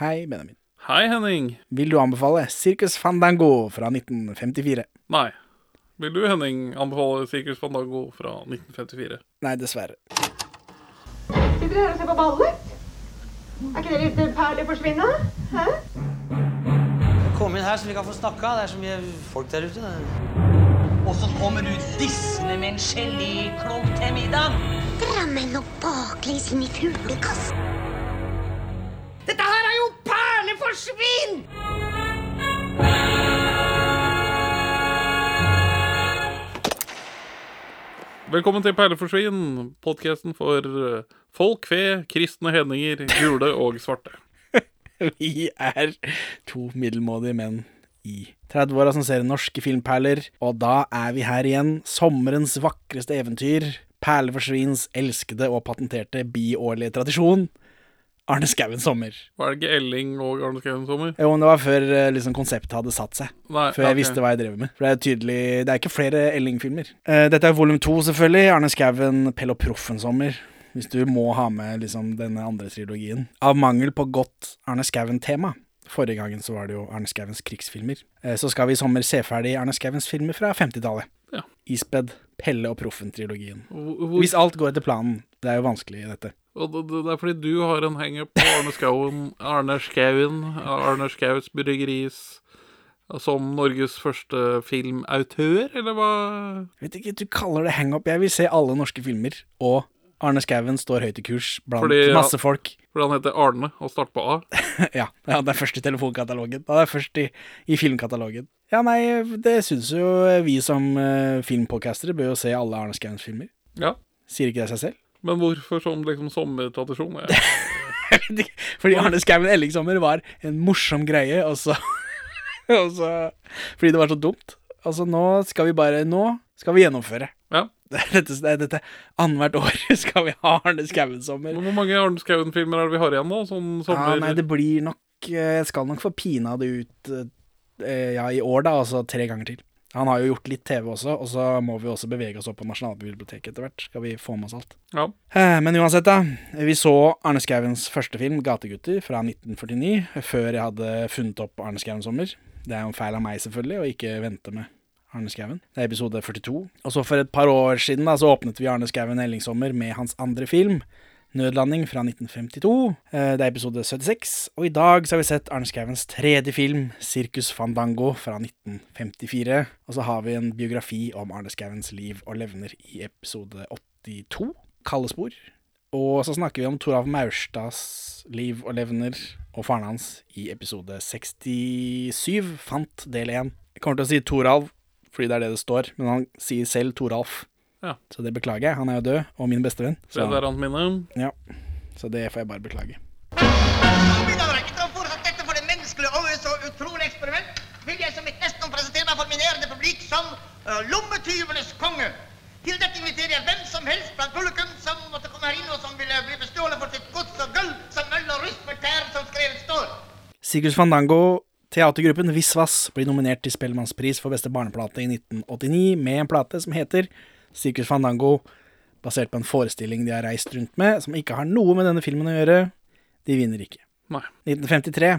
Hei, Benjamin. Hei, Henning. Vil du anbefale Circus Fandango fra 1954? Nei. Vil du, Henning, anbefale Circus Fandango fra 1954? Nei, dessverre. Sitter dere her og ser på ballet? Er ikke det litt perlig forsvinne? Hæ? Kom inn her så vi kan få snakka. Det er så mye folk der ute. Og så kommer du dissende med en geléklump til middag. Dra meg nå baklengs inn i fuglekassen. Dette her er jo perleforsvinn! Velkommen til Perleforsvinn, podkasten for eh, folk, fe, kristne hedninger, gule og svarte. Vi er to middelmådige menn i 30-åra som ser norske filmperler, og da er vi her igjen. Sommerens vakreste eventyr. Perleforsvinns elskede og patenterte biårlige tradisjon. Arne Skouen sommer. Var det ikke Elling og Arne Skouen sommer? Jo, men det var før eh, liksom, konseptet hadde satt seg. Nei, Før jeg okay. visste hva jeg drev med. For det er tydelig Det er ikke flere Elling-filmer. Uh, dette er volum to, selvfølgelig. Arne Skouen, Pell og Proffen-sommer. Hvis du må ha med liksom denne andre trilogien. Av mangel på godt Arne Skouen-tema. Forrige gangen så var det jo Arne Skouens krigsfilmer. Uh, så skal vi i sommer se ferdig Arne Skouens filmer fra 50-tallet. Ja. Isped, Pelle og Proffen-trilogien. Hvis alt går etter planen. Det er jo vanskelig i dette. Og det, er fordi du har en hangup på Arne Skauen, Arne Skauen, Arne Skauts Bryggeris som Norges første filmautør, eller hva? Jeg vet ikke, du kaller det hang-up. Jeg vil se alle norske filmer. Og Arne Skouen står høyt i kurs blant Fordi, masse folk. Fordi han heter Arne og starter på A. ja, ja, det er først i telefonkatalogen. Det er først i, i filmkatalogen. Ja, nei, det syns jo vi som uh, filmpodcastere bør jo se alle Arne Skauens filmer. Ja. Sier ikke det seg selv? Men hvorfor som liksom sommertradisjon? Fordi Arne Skouen Ellingsommer var en morsom greie, og så, og så Fordi det var så dumt. Altså, nå skal vi bare Nå skal vi gjennomføre. Ja. Dette, dette Annethvert år skal vi ha Arne Skouen-sommer. Hvor mange Arne Skouen-filmer er det vi har igjen da? Sånn sommer... Ja, nei, det blir nok eh, Jeg skal nok få pina det ut eh, Ja, i år, da, altså tre ganger til. Han har jo gjort litt TV også, og så må vi også bevege oss opp på Nasjonalbiblioteket etter hvert. Skal vi få med oss alt. Ja. Men uansett, da. Vi så Arne Skauens første film, 'Gategutter', fra 1949, før jeg hadde funnet opp Arne Skauen sommer. Det er jo en feil av meg, selvfølgelig, å ikke vente med Arne Skauen. Det er episode 42. Og så for et par år siden da, så åpnet vi Arne Skauen Ellingsommer med hans andre film, 'Nødlanding' fra 1952. Eh, Det er episode 76. Og i dag så har vi sett Arne Skauens tredje film, 'Circus Fandango' fra 1954. Og så har vi en biografi om Arne Skauens liv og levner i episode 82, 'Kalde. Og så snakker vi om Toralf Maurstads liv og levner og faren hans i episode 67, Fant del 1. Jeg kommer til å si Toralf fordi det er det det står, men han sier selv Toralf. Ja. Så det beklager jeg. Han er jo død, og min bestevenn. Så, Det er minne. ja. så det får jeg bare beklage. Mine damer etter å ha foretatt dette for det menneskelige øye så utrolig eksperiment, vil jeg som mitt neste presentere meg for min ærede publikk som uh, lommetyvenes konge. Til dette inviterer jeg hvem som helst blant publikum som måtte komme her inn og som ville bli bestjålet for sitt gods og gull, som øl og rust med tær som skrevet står. Sigurd Fandango, teatergruppen Visvas, blir nominert til Spellemannspris for beste barneplate i 1989 med en plate som heter Circus Fandango, basert på en forestilling de har reist rundt med, som ikke har noe med denne filmen å gjøre. De vinner ikke. Nei. 1953,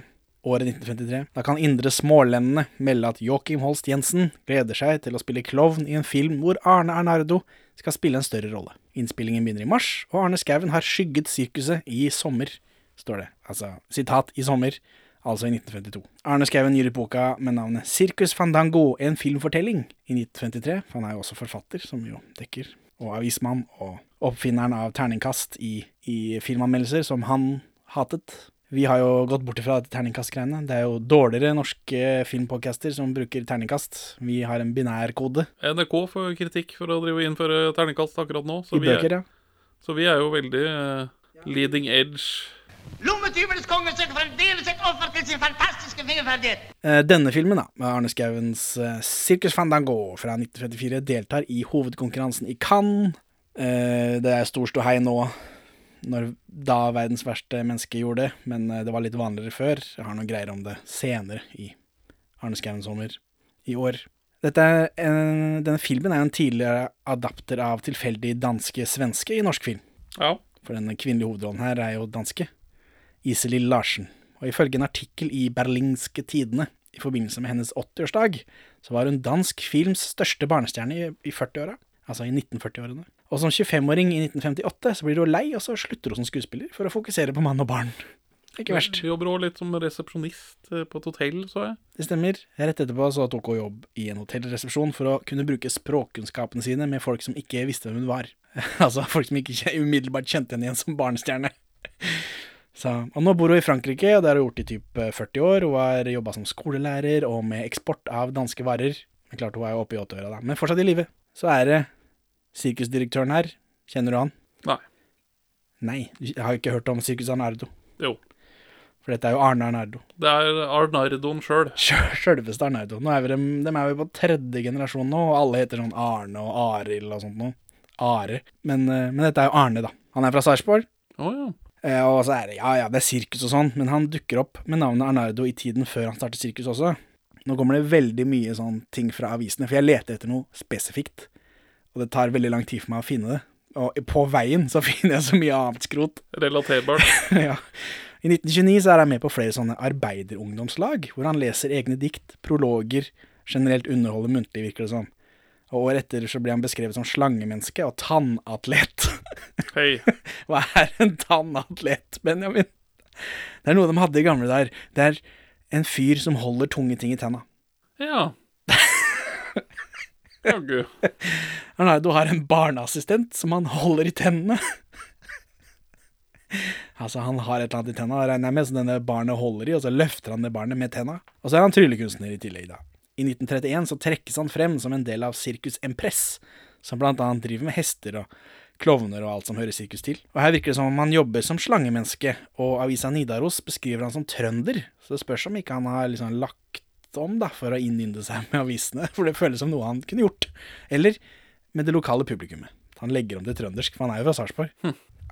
året 1953, da kan Indre Smålendene melde at Joakim Holst Jensen gleder seg til å spille klovn i en film hvor Arne Arnardo skal spille en større rolle. Innspillingen begynner i mars, og Arne Skouen har skygget sirkuset i sommer, står det. Altså, sitat, i sommer, altså i 1952. Arne Skouen gir ut boka med navnet Circus Fandango, en filmfortelling, i 1953, for han er jo også forfatter, som jo dekker, og avismann, og oppfinneren av terningkast i, i filmanmeldelser, som han hatet. Vi har jo gått bort ifra terningkastgreiene. Det er jo dårligere norske filmpodcaster som bruker terningkast. Vi har en binærkode NRK får kritikk for å drive innføre terningkast akkurat nå, så i vi er, bøker, ja. så vi er jo veldig uh, leading edge. Lommetyvenes konge søker fremdeles et offer til sin fantastiske fingerferdighet. Eh, Denne filmen, da, med Arne Skauens eh, Circus Fandango fra 1934, deltar i hovedkonkurransen i Cannes. Eh, Det er stor ståhei nå, når da verdens verste menneske gjorde det, men det var litt vanligere før. Jeg har noen greier om det senere i Arne Skauens sommer i år. Dette er en, denne filmen er en tidligere adapter av tilfeldig danske-svenske i norsk film. Ja. For den kvinnelige hovedrollen her er jo danske. Iselin Larsen. Og ifølge en artikkel i Berlingske Tidene i forbindelse med hennes 80-årsdag, så var hun dansk films største barnestjerne i, i 40-åra, altså i 1940-årene. Og som 25-åring i 1958 så blir hun lei, og så slutter hun som skuespiller for å fokusere på mann og barn. Ikke verst. Du jobber òg litt som resepsjonist eh, på et hotell, så jeg. Det stemmer. Rett etterpå så tok hun jobb i en hotellresepsjon for å kunne bruke språkkunnskapene sine med folk som ikke visste hvem hun var. altså folk som ikke umiddelbart kjente henne igjen som barnestjerne. Så, og nå bor hun i Frankrike, og det har hun gjort i typ eh, 40 år. Hun har jobba som skolelærer og med eksport av danske varer. Men klart hun er jo oppe i 80-åra, da. Men fortsatt i live. Så er det sirkusdirektøren her. Kjenner du han? Nei. Nei, jeg har ikke hørt om Sirkus Arnardo. Jo. For dette er jo Arne Arnardo. Det er Arnardoen sjøl. Sjø- Sjølveste Arnardo. Nå er vi dem er jo på tredje generasjon nå, og alle heter sånn Arne og Arild og sånt noe. Are. Men, eh, men dette er jo Arne, da. Han er fra Sarpsborg. Å ja. Eh, Og så er det, ja ja, det er sirkus og sånn, men han dukker opp med navnet Arnardo i tiden før han starter sirkus også. Nå kommer det veldig mye sånn ting fra avisene, for jeg leter etter noe spesifikt. Og det tar veldig lang tid for meg å finne det. Og på veien så finner jeg så mye annet skrot. Relaterbart. ja. I 1929 så er han med på flere sånne arbeiderungdomslag, hvor han leser egne dikt, prologer, generelt underholder muntlig, virker det som. Og året etter så blir han beskrevet som slangemenneske og tannatlet. Hei. Hva er en tannatlet, Benjamin? Det er noe de hadde i gamle dager. Det er en fyr som holder tunge ting i tenna. Ja. Jaggu. Arnardo har en barneassistent som han holder i tennene. altså, han har et eller annet i tenna, regner jeg med, som denne barnet holder i, og så løfter han det barnet med tenna. Og så er han tryllekunstner i tillegg, da. I 1931 så trekkes han frem som en del av Sirkus Empress, som blant annet driver med hester og klovner og alt som hører sirkus til. Og her virker det som om han jobber som slangemenneske, og avisa Nidaros beskriver han som trønder, så det spørs om ikke han har liksom lagt om da, for å innynde seg med avisene, for det føles som noe han kunne gjort. Eller med det lokale publikummet. Han legger om til trøndersk, for han er jo fra Sarpsborg.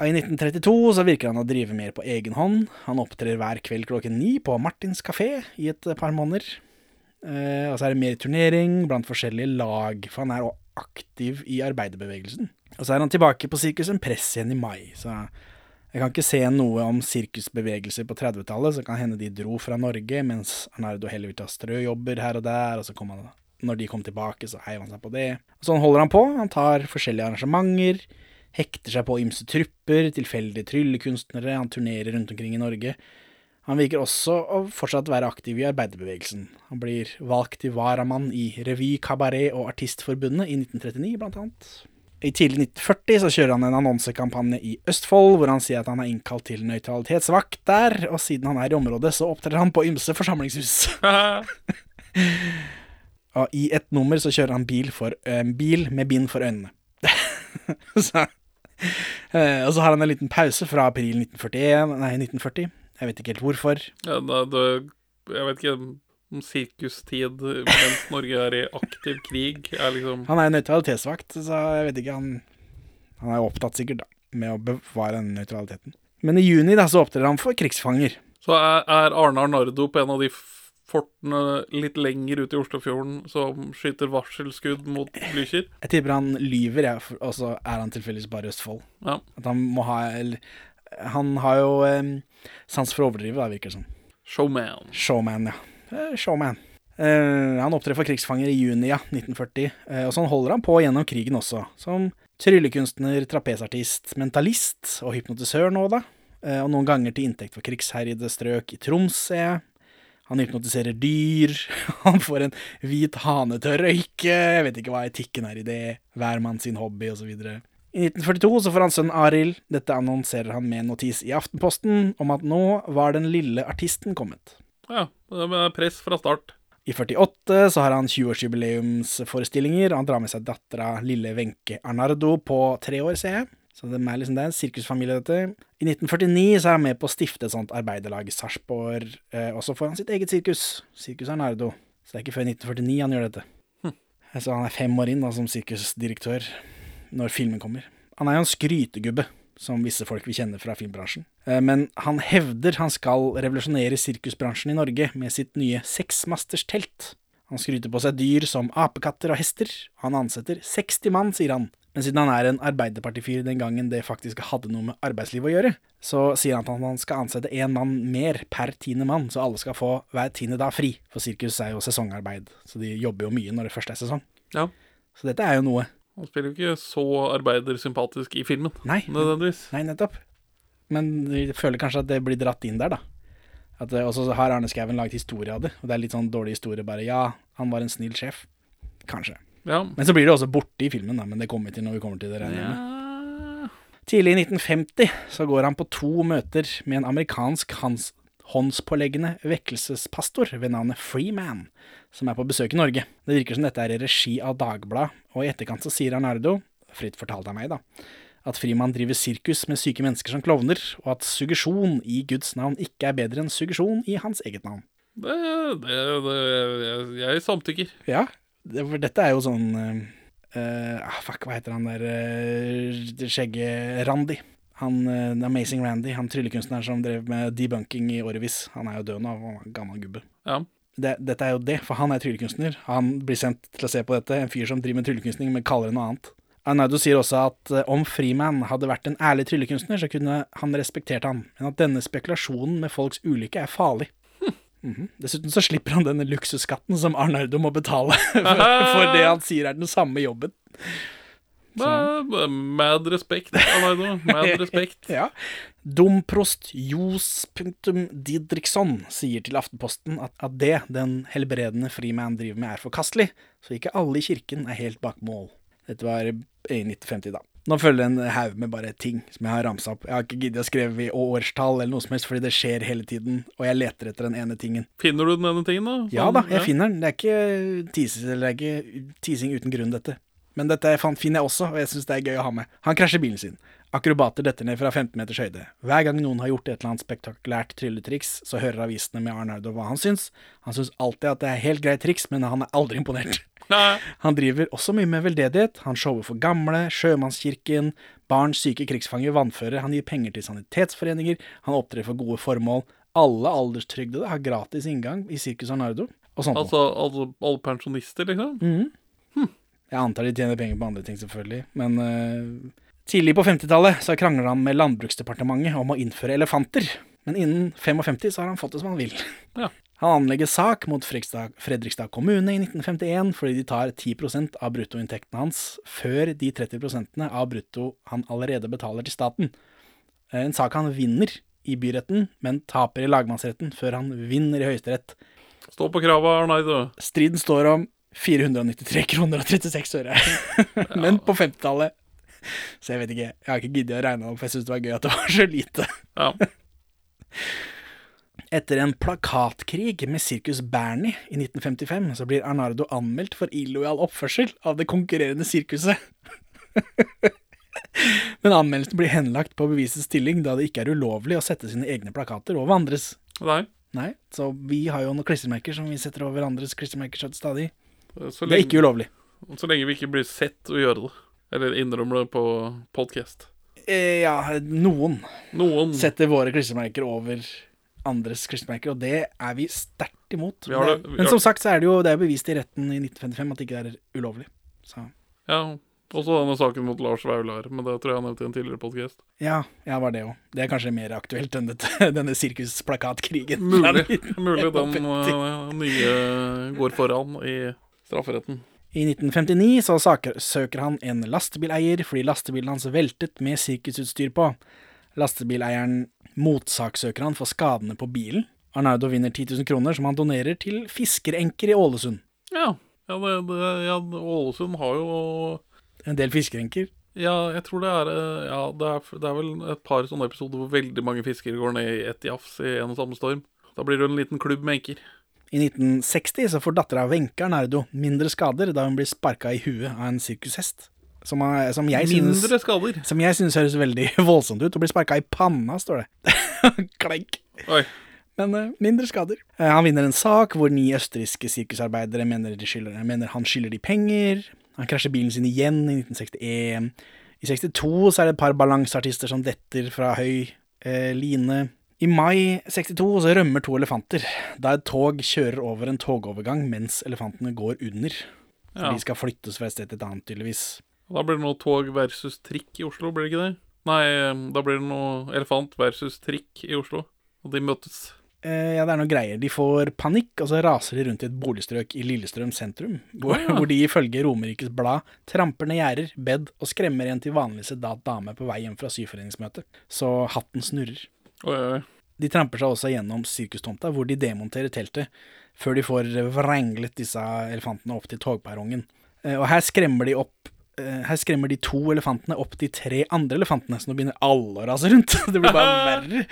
I 1932 så virker han å drive mer på egen hånd. Han opptrer hver kveld klokken ni på Martins kafé i et par måneder. Eh, og så er det mer turnering blant forskjellige lag, for han er òg aktiv i arbeiderbevegelsen. Og så er han tilbake på Sirkus Empress igjen i mai, så jeg kan ikke se noe om sirkusbevegelser på 30-tallet, så kan hende de dro fra Norge, mens Arnardo heller vil ta strøjobber her og der, og så kom han når de kom tilbake, så heiv han seg på det. Sånn holder han på. Han tar forskjellige arrangementer, hekter seg på ymse trupper, tilfeldige tryllekunstnere, han turnerer rundt omkring i Norge. Han virker også å fortsatt være aktiv i arbeiderbevegelsen. Han blir valgt til varamann i Revy, Kabaret og Artistforbundet i 1939, blant annet. I tidlig 1940 så kjører han en annonsekampanje i Østfold, hvor han sier at han er innkalt til nøytralitetsvakt der, og siden han er i området, så opptrer han på ymse forsamlingshus. Og i et nummer så kjører han bil, for, uh, bil med bind for øynene. så, uh, og så har han en liten pause fra april 1941, nei, 1940. Jeg vet ikke helt hvorfor. Ja, da, da, jeg vet ikke sirkustid mens Norge er i aktiv krig, er liksom Han er nøytralitetsvakt, så jeg vet ikke, han, han er opptatt sikkert da, med å bevare den nøytraliteten. Men i juni da, så opptrer han for krigsfanger. Så er, er Arne Arnardo på en av de fortene litt lenger ute i Oslofjorden som skyter varselskudd mot Blücher? Jeg tipper han lyver, ja, og så er han tilfeldigvis bare Østfold. Ja. At han må ha eller, Han har jo eh, sans for å overdrive, da, virker det som. Showman. Showman, ja. Eh, Showman. Eh, han opptrer for krigsfanger i juni ja, 1940, eh, og sånn holder han på gjennom krigen også. Som tryllekunstner, trapesartist, mentalist og hypnotisør nå, da. Og noen ganger til inntekt for krigsherjede strøk i Troms, ser jeg. Han hypnotiserer dyr. Han får en hvit hane til å røyke. Jeg vet ikke hva etikken er i det. Hver mann sin hobby, osv. I 1942 så får han sønnen Arild. Dette annonserer han med en notis i Aftenposten om at nå var den lille artisten kommet. Ja, det er press fra start. I 48 så har han 20-årsjubileumsforestillinger, og han drar med seg dattera lille Wenche Arnardo på tre år, ser jeg. Så det er liksom det er en sirkusfamilie, dette. I 1949 så er han med på å stifte et sånt arbeiderlag i Sarpsborg, eh, og så får han sitt eget sirkus, Sirkus Arnardo. Så det er ikke før 1949 han gjør dette. Så han er fem år inn da som sirkusdirektør når filmen kommer. Han er jo en skrytegubbe, som visse folk vil kjenne fra filmbransjen. Eh, Men han hevder han skal revolusjonere sirkusbransjen i Norge med sitt nye seksmasterstelt. Han skryter på seg dyr som apekatter og hester. Han ansetter 60 mann, sier han, Men siden han er en arbeiderpartifyr den gangen det faktisk hadde noe med arbeidsliv å gjøre, så sier han at han skal ansette én mann mer per tiende mann, så alle skal få hver tiende dag fri. For sirkus er jo sesongarbeid, så de jobber jo mye når det først er sesong. Ja. Så dette er jo noe. Han spiller jo ikke så arbeidersympatisk i filmen, Nei, nødvendigvis. nei nettopp. Men jeg føler kanskje at det blir dratt inn der, da. Og så har Arne Skouen laget historie av det, og det er litt sånn dårlig historie bare. Ja, han var en snill sjef. Kanskje. Ja. Men så blir det også borte i filmen, da, men det kommer vi til når vi kommer til det. ja. Tidlig i 1950 så går han på to møter med en amerikansk hans, håndspåleggende vekkelsespastor ved navnet Freeman, som er på besøk i Norge. Det virker som dette er i regi av Dagbladet, og i etterkant så sier Arnardo, fritt fortalt av meg, da, at Frimann driver sirkus med syke mennesker som klovner, og at suggesjon i Guds navn ikke er bedre enn suggesjon i hans eget navn. Det, det, det jeg, jeg samtykker. Ja, det, for dette er jo sånn ah, Fuck, hva heter han der uh, skjegge-Randy? Han uh, Amazing Randy, han tryllekunstneren som drev med debunking i årevis. Han er jo død nå, han var en gammel gubbe. Ja. Det, dette er jo det, for han er tryllekunstner. Han blir sendt til å se på dette, en fyr som driver med tryllekunstning, men kaller det noe annet. Arnaudo sier også at eh, om Freeman hadde vært en ærlig tryllekunstner, så kunne han respektert han, men at denne spekulasjonen med folks ulykke er farlig. Mhm. Dessuten så slipper han denne luksusskatten som Arnaudo må betale for, for det han sier er den samme jobben. Mad respekt, Alaido. Mad respekt. Ja. Domprost Johs punktum Didriksson sier til Aftenposten at, at det den helbredende Freeman driver med er forkastelig, så ikke alle i kirken er helt bak mål. Dette var i 1950 da. Nå følger en haug med bare ting som jeg har ramsa opp. Jeg har ikke giddet å skrive i årstall eller noe som helst, fordi det skjer hele tiden, og jeg leter etter den ene tingen. Finner du den ene tingen, da? Ja Sånn, da, jeg finner den. Det er ikke teasing, det er ikke teasing uten grunn, dette. Men dette finner jeg også, og jeg syns det er gøy å ha med. Han krasjer bilen sin. Akrobater detter ned fra 15 meters høyde. Hver gang noen har gjort et eller annet spektakulært trylletriks, så hører avisene med Arnardo hva han syns. Han syns alltid at det er helt greit triks, men han er aldri imponert. Han driver også mye med veldedighet. Han shower for gamle, Sjømannskirken, barn, syke krigsfanger, vannførere. Han gir penger til sanitetsforeninger. Han opptrer for gode formål. Alle alderstrygdede har gratis inngang i Sirkus Arnardo. Og sånt. Altså, altså alle pensjonister, liksom? Jeg antar de tjener penger på andre ting, selvfølgelig. Men uh, tidlig på 50-tallet så krangler han med Landbruksdepartementet om å innføre elefanter. Men innen 55 så har han fått det som han vil. Ja. Han anlegger sak mot Fredrikstad, Fredrikstad kommune i 1951 fordi de tar 10% av bruttoinntektene hans før de 30 av brutto han allerede betaler til staten. Eh, En sak han vinner i byretten, men taper i lagmannsretten før han vinner i Høyesterett. Stå på krava, Arnaido. Striden står om 493 kroner og 36 øre. Men på 50-tallet Så jeg vet ikke. Jeg har ikke giddet å regne opp, for jeg syns det var gøy at det var så lite. Ja. Etter en plakatkrig med Sirkus Bernie i 1955, så blir Arnardo anmeldt for illojal oppførsel av det konkurrerende sirkuset. Men anmeldelsen blir henlagt på bevisets stilling, da det ikke er ulovlig å sette sine egne plakater over andres. Nei. Nei, så vi har jo noen klistremerker som vi setter over andres klistremerker stadig. Så Det er ikke ulovlig. så lenge vi ikke blir sett å gjøre det. Eller innrømmer det på podcast. Eh, ja, noen Noen setter våre klistremerker over andres klistremerker, og det er vi sterkt imot. Vi det- vi Men som sagt så er det jo det er bevist i retten i 1955 at det ikke er ulovlig. Så Ja. Også denne saken mot Lars Vaular, men det tror jeg han nevnte i en tidligere podcast. ja, ja, var det òg. Det er kanskje mer aktuelt enn dette, denne sirkusplakatkrigen. Mulig, mulig den 1950. eh, nye går foran i strafferetten. I 1959 så søker han en lastebileier fordi lastebilen hans veltet med sirkusutstyr på. Lastebileieren motsaksøker han for skadene på bilen. Arnaudo vinner 10 000 kroner som han donerer til fiskerenker i Ålesund. Ja. Ja, det, det, ja, Ålesund har jo En del fiskerenker. Ja, jeg tror det er eh, Ja, det er, det er vel et par sånne episoder hvor veldig mange fiskere går ned i ett jafs i en og samme storm. Da blir det jo en liten klubb med enker. I 1960 så får dattera Wenche Arnardo mindre skader da hun blir sparka i huet av en sirkushest. Som, er- som jeg synes Mindre skader. Som jeg synes høres veldig voldsomt ut. Å bli sparka i panna, står det. Klenk. Oi. Men uh, mindre skader. Uh, han vinner en sak hvor ni østerrikske sirkusarbeidere mener, de skylder, mener han skylder de penger. Han krasjer bilen sin igjen i 1961. I 62 så er det et par balanseartister som detter fra høy uh, line. I mai 62 så rømmer to elefanter, da et tog kjører over en togovergang mens elefantene går under. For Ja. de skal flyttes fra et sted til et annet, tydeligvis. Da blir det noe tog versus trikk i Oslo, blir det ikke det? Nei, da blir det noe elefant versus trikk i Oslo. Og de møtes. Eh, ja, det er noe greier. De får panikk, og så raser de rundt i et boligstrøk i Lillestrøm sentrum, hvor, hvor de ifølge Romerikes Blad tramper ned gjerder, bed og skremmer en til vanlig sedat dame på vei hjem fra syforeningsmøte. Så hatten snurrer. Oi, oi. De tramper seg også gjennom sirkustomta, hvor de demonterer teltet, før de får vranglet disse elefantene opp til togperrongen. Eh, Og her skremmer de opp eh, Her skremmer de to elefantene opp de tre andre elefantene, så nå begynner alle å rase rundt. Det blir bare verre.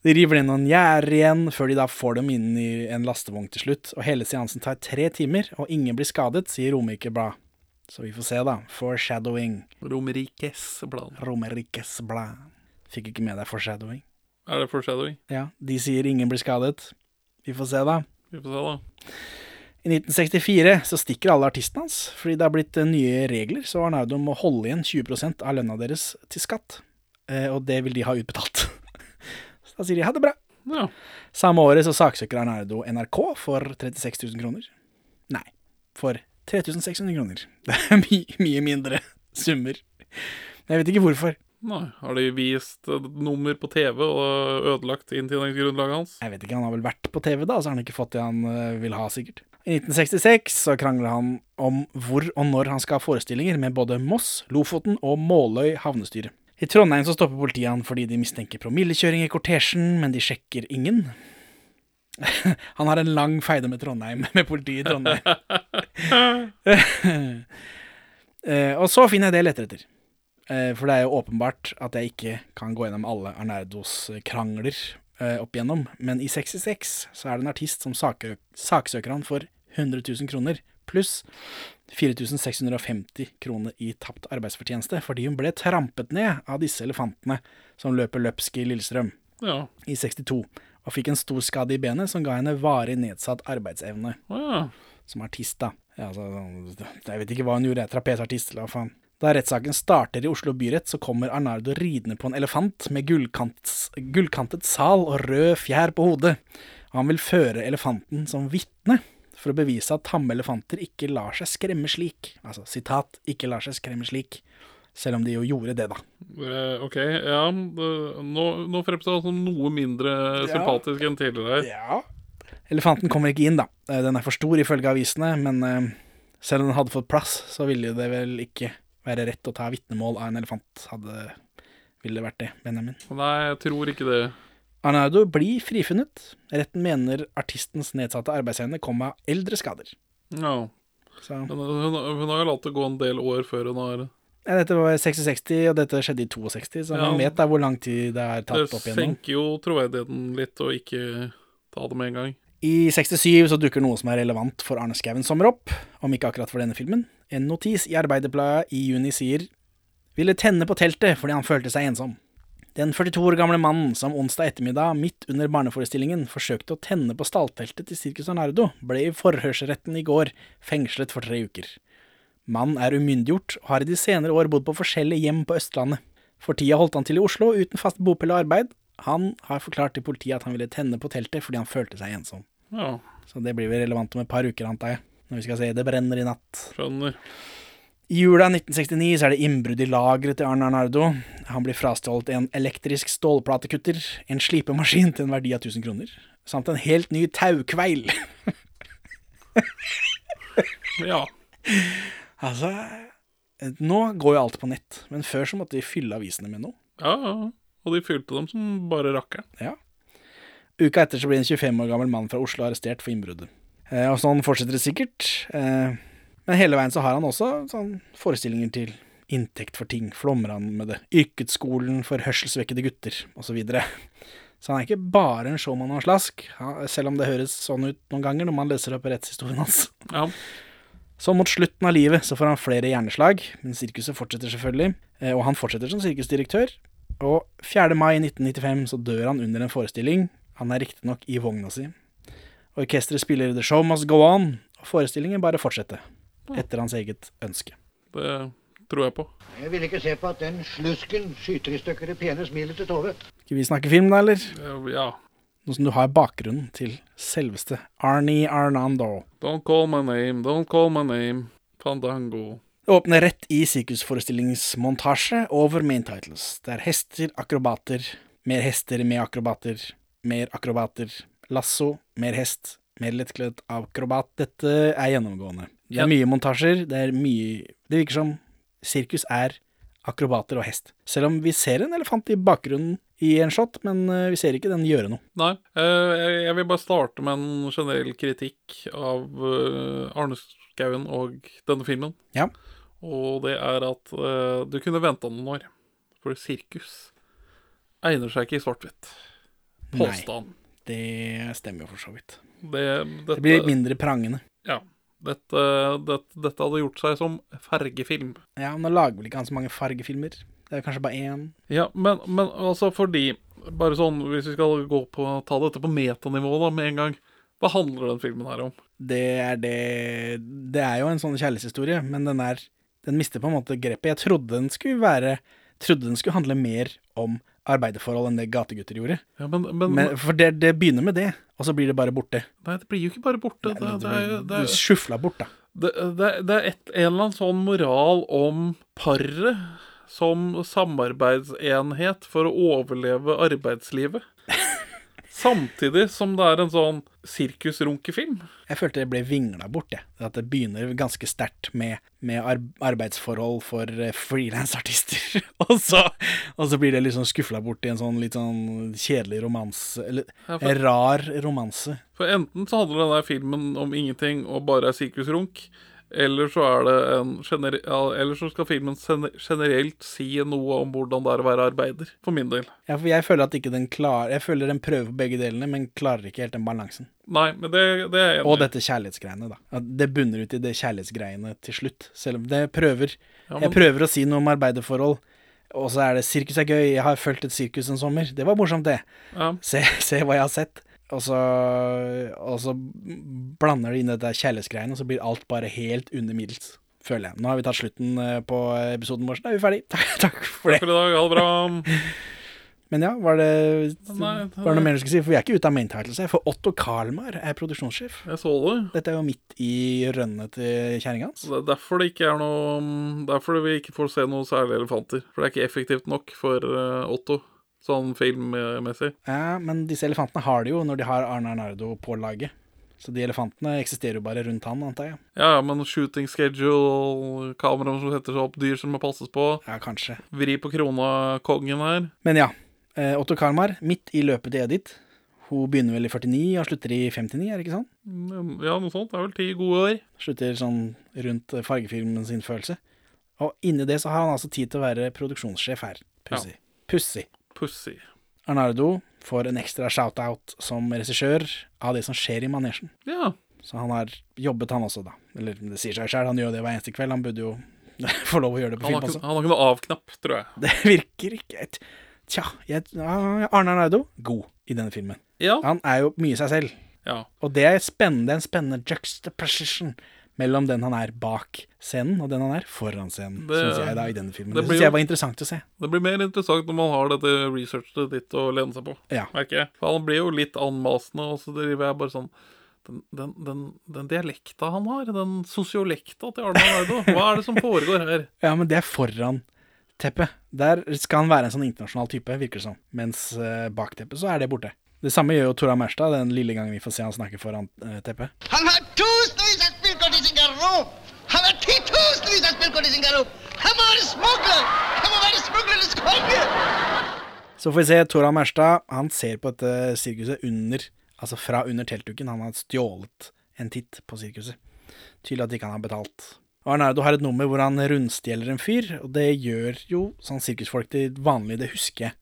De river ned noen gjerder igjen, før de da får dem inn i en lastevogn til slutt. Og hele seansen tar tre timer, og ingen blir skadet, sier Romerike Blad. Så vi får se, da. Foreshadowing. Romerikes blad. Romerikes Blad. Fikk ikke med deg foreshadowing. Er det foreshadowing? Ja, de sier ingen blir skadet. Vi får se, da. Vi får se, da. I 1964 så stikker alle artistene hans, fordi det har blitt eh, nye regler, så Arnaudo må holde igjen 20% av lønna deres til skatt. Eh, og det vil de ha utbetalt. så da sier de ha det bra. Ja. Samme året så saksøker Arnaudo NRK for 36 000 kroner. Nei, for 3600 kroner. Det er mye, mye mindre summer. Men jeg vet ikke hvorfor. Nei, har de vist et nummer på TV og ødelagt inntjeningsgrunnlaget hans? Jeg vet ikke, han har vel vært på TV da, så har han ikke fått det han eh, vil ha, sikkert. I 1966 så krangler han om hvor og når han skal ha forestillinger med både Moss, Lofoten og Måløy havnestyre. I Trondheim så stopper politiet han fordi de mistenker promillekjøring i kortesjen, men de sjekker ingen. Han har en lang feide med Trondheim, med politiet i Trondheim. Eh, og så finner jeg det jeg leter etter. Eh, For det er jo åpenbart at jeg ikke kan gå gjennom alle Arnardos eh, krangler eh, opp igjennom, men i 66 så er det en artist som saker, saksøker han for 100 000 kroner, pluss 4650 kroner i tapt arbeidsfortjeneste, fordi hun ble trampet ned av disse elefantene som løper løpsk i Lillestrøm Ja. i 62, og fikk en stor skade i benet som ga henne varig nedsatt arbeidsevne ja. som artist, da. Ja, altså, jeg vet ikke hva hun gjorde, trapesartist eller hva faen. Da rettssaken starter i Oslo byrett, så kommer Arnardo ridende på en elefant med gullkantet sal og rød fjær på hodet. Han vil føre elefanten som vitne, for å bevise at tamme elefanter ikke lar seg skremme slik. Altså, sitat, ikke lar seg skremme slik. Selv om de jo gjorde det, da. OK, ja. Nå, nå fremstår han som noe mindre sympatisk enn tidligere. Ja. Elefanten kommer ikke inn, da. Eh, Den er for stor ifølge avisene, men eh, selv om den hadde fått plass, så ville det vel ikke være rett å ta vitnemål av en elefant. Hadde ville vært det, Benjamin. Nei, jeg tror ikke det. Arnaudo blir frifunnet. Retten mener artistens nedsatte arbeidsevne kom av eldre skader. Ja. Så Men hun, hun har jo latt det gå en del år før hun har ja, Dette var 66, og dette skjedde i 62, så Ja. man vet da hvor lang tid det er tatt Det opp igjennom. Det senker jo troverdigheten litt å ikke ta det med en gang. I 67 så dukker noe som er relevant for Arne Skouen sommer opp, om ikke akkurat for denne filmen. En notis i Arbeiderbladet i juni sier ville tenne på teltet fordi han følte seg ensom. Den 42 år gamle mannen som onsdag ettermiddag midt under barneforestillingen forsøkte å tenne på stallteltet til Circus Arnardo, ble i forhørsretten i går fengslet for tre uker. Mannen er umyndiggjort og har i de senere år bodd på forskjellige hjem på Østlandet. For tida holdt han til i Oslo uten fast bopel og arbeid. Han har forklart til politiet at han ville tenne på teltet fordi han følte seg ensom. Ja, Så det blir vel relevant om et par uker, antar jeg. Når vi skal se Det brenner i natt. skjønner. I jula 1969 så er det innbrudd i lageret til Arne Arnardo. Han blir frastjålet en elektrisk stålplatekutter, en slipemaskin til en verdi av 1000 kroner, samt en helt ny taukveil. Ja. altså Nå går jo alt på nett, men før så måtte de fylle avisene med noe. ja, ja. Og de fylte dem som bare rakkeren. Ja. Uka etter så blir en 25 år gammel mann fra Oslo arrestert for innbruddet. Eh, og sånn fortsetter det sikkert. Eh, men hele veien så har han også sånn forestillinger til inntekt for ting. Flommer han med det. Yrkesskolen for hørselsvekkede gutter, osv. Så, videre. så han er ikke bare en showman og en slask, selv om det høres sånn ut noen ganger når man leser opp rettshistorien hans. Ja. Så mot slutten av livet så får han flere hjerneslag, men sirkuset fortsetter selvfølgelig. eh, Og han fortsetter som sirkusdirektør. Og 4. mai 1995 så dør han under en forestilling. Han er riktignok i vogna si. Orkesteret spiller The Show Must Go On, og forestillingen bare fortsetter. Etter hans eget ønske. Det tror jeg på. Jeg vil ikke se på at den slusken skyter i stykker det pene smilet til Tove. Skal vi snakke film, da, eller? Ja. Nå som du har bakgrunnen til selveste Arnie Arnando. Don't call my name, don't call my name. Fandango. Det åpner rett i sirkusforestillingsmontasje over main titles. Det er hester, akrobater, mer hester med akrobater, mer akrobater, lasso, mer hest, mer lettkledd akrobat. Dette er gjennomgående. Det Ja. er mye montasjer, det er mye Det virker som sirkus er akrobater og hest. Selv om vi ser en elefant i bakgrunnen i en shot, men eh, vi ser ikke den gjøre noe. Nei. eh, jeg- vil bare starte med en generell kritikk av eh, Arne Skouen og denne filmen. Ja. Og det er at du kunne venta noen år. For sirkus egner seg ikke i svart-hvitt. Nei. Det stemmer jo for så vidt. Det, Det blir mindre prangende. Ja. Dette, dette, dette hadde gjort seg som fargefilm. Ja, Nå lager vel ikke han så mange fargefilmer. Det er kanskje bare én. Ja, men, men altså fordi Bare sånn, hvis vi skal gå på ta dette på metanivå da med en gang. Hva handler den filmen her om? Det er det Det er jo en sånn kjærlighetshistorie, men den er Den mister på en måte grepet. Jeg trodde den skulle være Trodde den skulle handle mer om arbeiderforhold enn det gategutter gjorde. Ja, men, men, Men, for det, det begynner med det, og så blir det bare borte. Nei, det blir jo ikke bare borte. Det, det, det, Du er, sjufla bort, da. det, det, det er et, en eller annen sånn moral om paret som samarbeidsenhet for å overleve arbeidslivet. Samtidig som det er en sånn sirkusrunkefilm. Jeg følte det ble vingla bort, jeg. At det begynner ganske sterkt med, med arbeidsforhold for eh, frilansartister, og, så- og så blir det liksom skufla bort i en sånn litt sånn kjedelig romanse Eller Ja, for- en rar romanse. For enten så handler denne filmen om ingenting og bare er sirkusrunk, eller så er det en gener ja, Eller så skal filmen generelt si noe om hvordan det er å være arbeider, for min del. Ja, for jeg føler at ikke den klarer Jeg føler den prøver på begge delene, men klarer ikke helt den balansen. Nei, men det, det er jeg Og enig i. dette kjærlighetsgreiene, da. At det bunner ut i det kjærlighetsgreiene til slutt. Selv om det prøver Ja, men- Jeg prøver å si noe om arbeiderforhold, og så er det 'sirkus er gøy', 'jeg har fulgt et sirkus en sommer'. Det var morsomt, det. Ja. Se, se hva jeg har sett. Og så, og så blander de inn dette kjærlighetsgreiene, og så blir alt bare helt under middels. Føler jeg. Nå har vi tatt slutten eh, på episoden vår, så da er vi ferdig. Takk for Takk det. for i dag. Ha det bra. Men ja, var det, Nei, var det noe mer du skulle si? For vi er ikke ute av main titles her. For Otto Karlmar er produksjonssjef. Jeg så det. Dette er jo midt i rønnet til kjerringa hans. Det er derfor det ikke er noe Derfor vi ikke får se noe særlig elefanter. For det er ikke effektivt nok for eh, Otto, sånn filmmessig. Ja, men disse elefantene har det jo når de har Arne Arnardo på laget. Så de elefantene eksisterer jo bare rundt han, antar jeg. Ja, ja, men shooting schedule, kamera som setter seg opp, dyr som må passes på. Ja, kanskje. Vri på krona-kongen her. Men ja. eh, Otto Karmar, midt i løpet til Edith. Hun begynner vel i 49 og slutter i 59, er det ikke sånn? Mm, Ja, noe sånt. Det er vel ti gode år. Slutter sånn rundt eh, fargefilmen sin følelse. Og inni det så har han altså tid til å være produksjonssjef her. Pussig. Pussig. Pussy. Arnardo får en ekstra shout-out som regissør av det som skjer i manesjen. Ja. Så han har jobbet, han også, da. Eller det sier seg sjøl, han gjør det hver eneste kveld. Han burde jo få lov å gjøre det på Han film også. han har ikke noe av-knapp, tror jeg. Det virker ikke Tja, jeg, Arne Arnardo, god i denne filmen. Ja. Han er jo mye seg selv. Ja. Og det er spennende, en spennende juxtaposition mellom den han er bak scenen, og den han er foran scenen, Det- syns jeg da i denne filmen. det Det, syns jeg var interessant å se. Det blir mer interessant når man har dette researchet ditt å lene seg på. Ja. Merker jeg. For han blir jo litt anmasende, og så driver jeg bare sånn den, den, den, den dialekta han har, den sosiolekta til Arne Nardo, hva er det som foregår her? Ja, men det er foran teppet. Der skal han være en sånn internasjonal type, virker det som. Mens eh, bak teppet så er det borte. Det samme gjør jo Tora Merstad den lille gangen vi får se han snakke foran eh, teppet. Han har tusenvis av spillkort i sin garderob! Han har titusenvis av spillkort i sin garderob! Han må være smugler! Han må være smuglernes konge! Så får vi se Tora Merstad. Han ser på dette sirkuset under Altså fra under teltduken. Han har stjålet en titt på sirkuset. Tydelig at ikke han har betalt. Og Arnardo har et nummer hvor han rundstjeler en fyr, og det gjør jo sånn sirkusfolk til vanlig. Det husker jeg.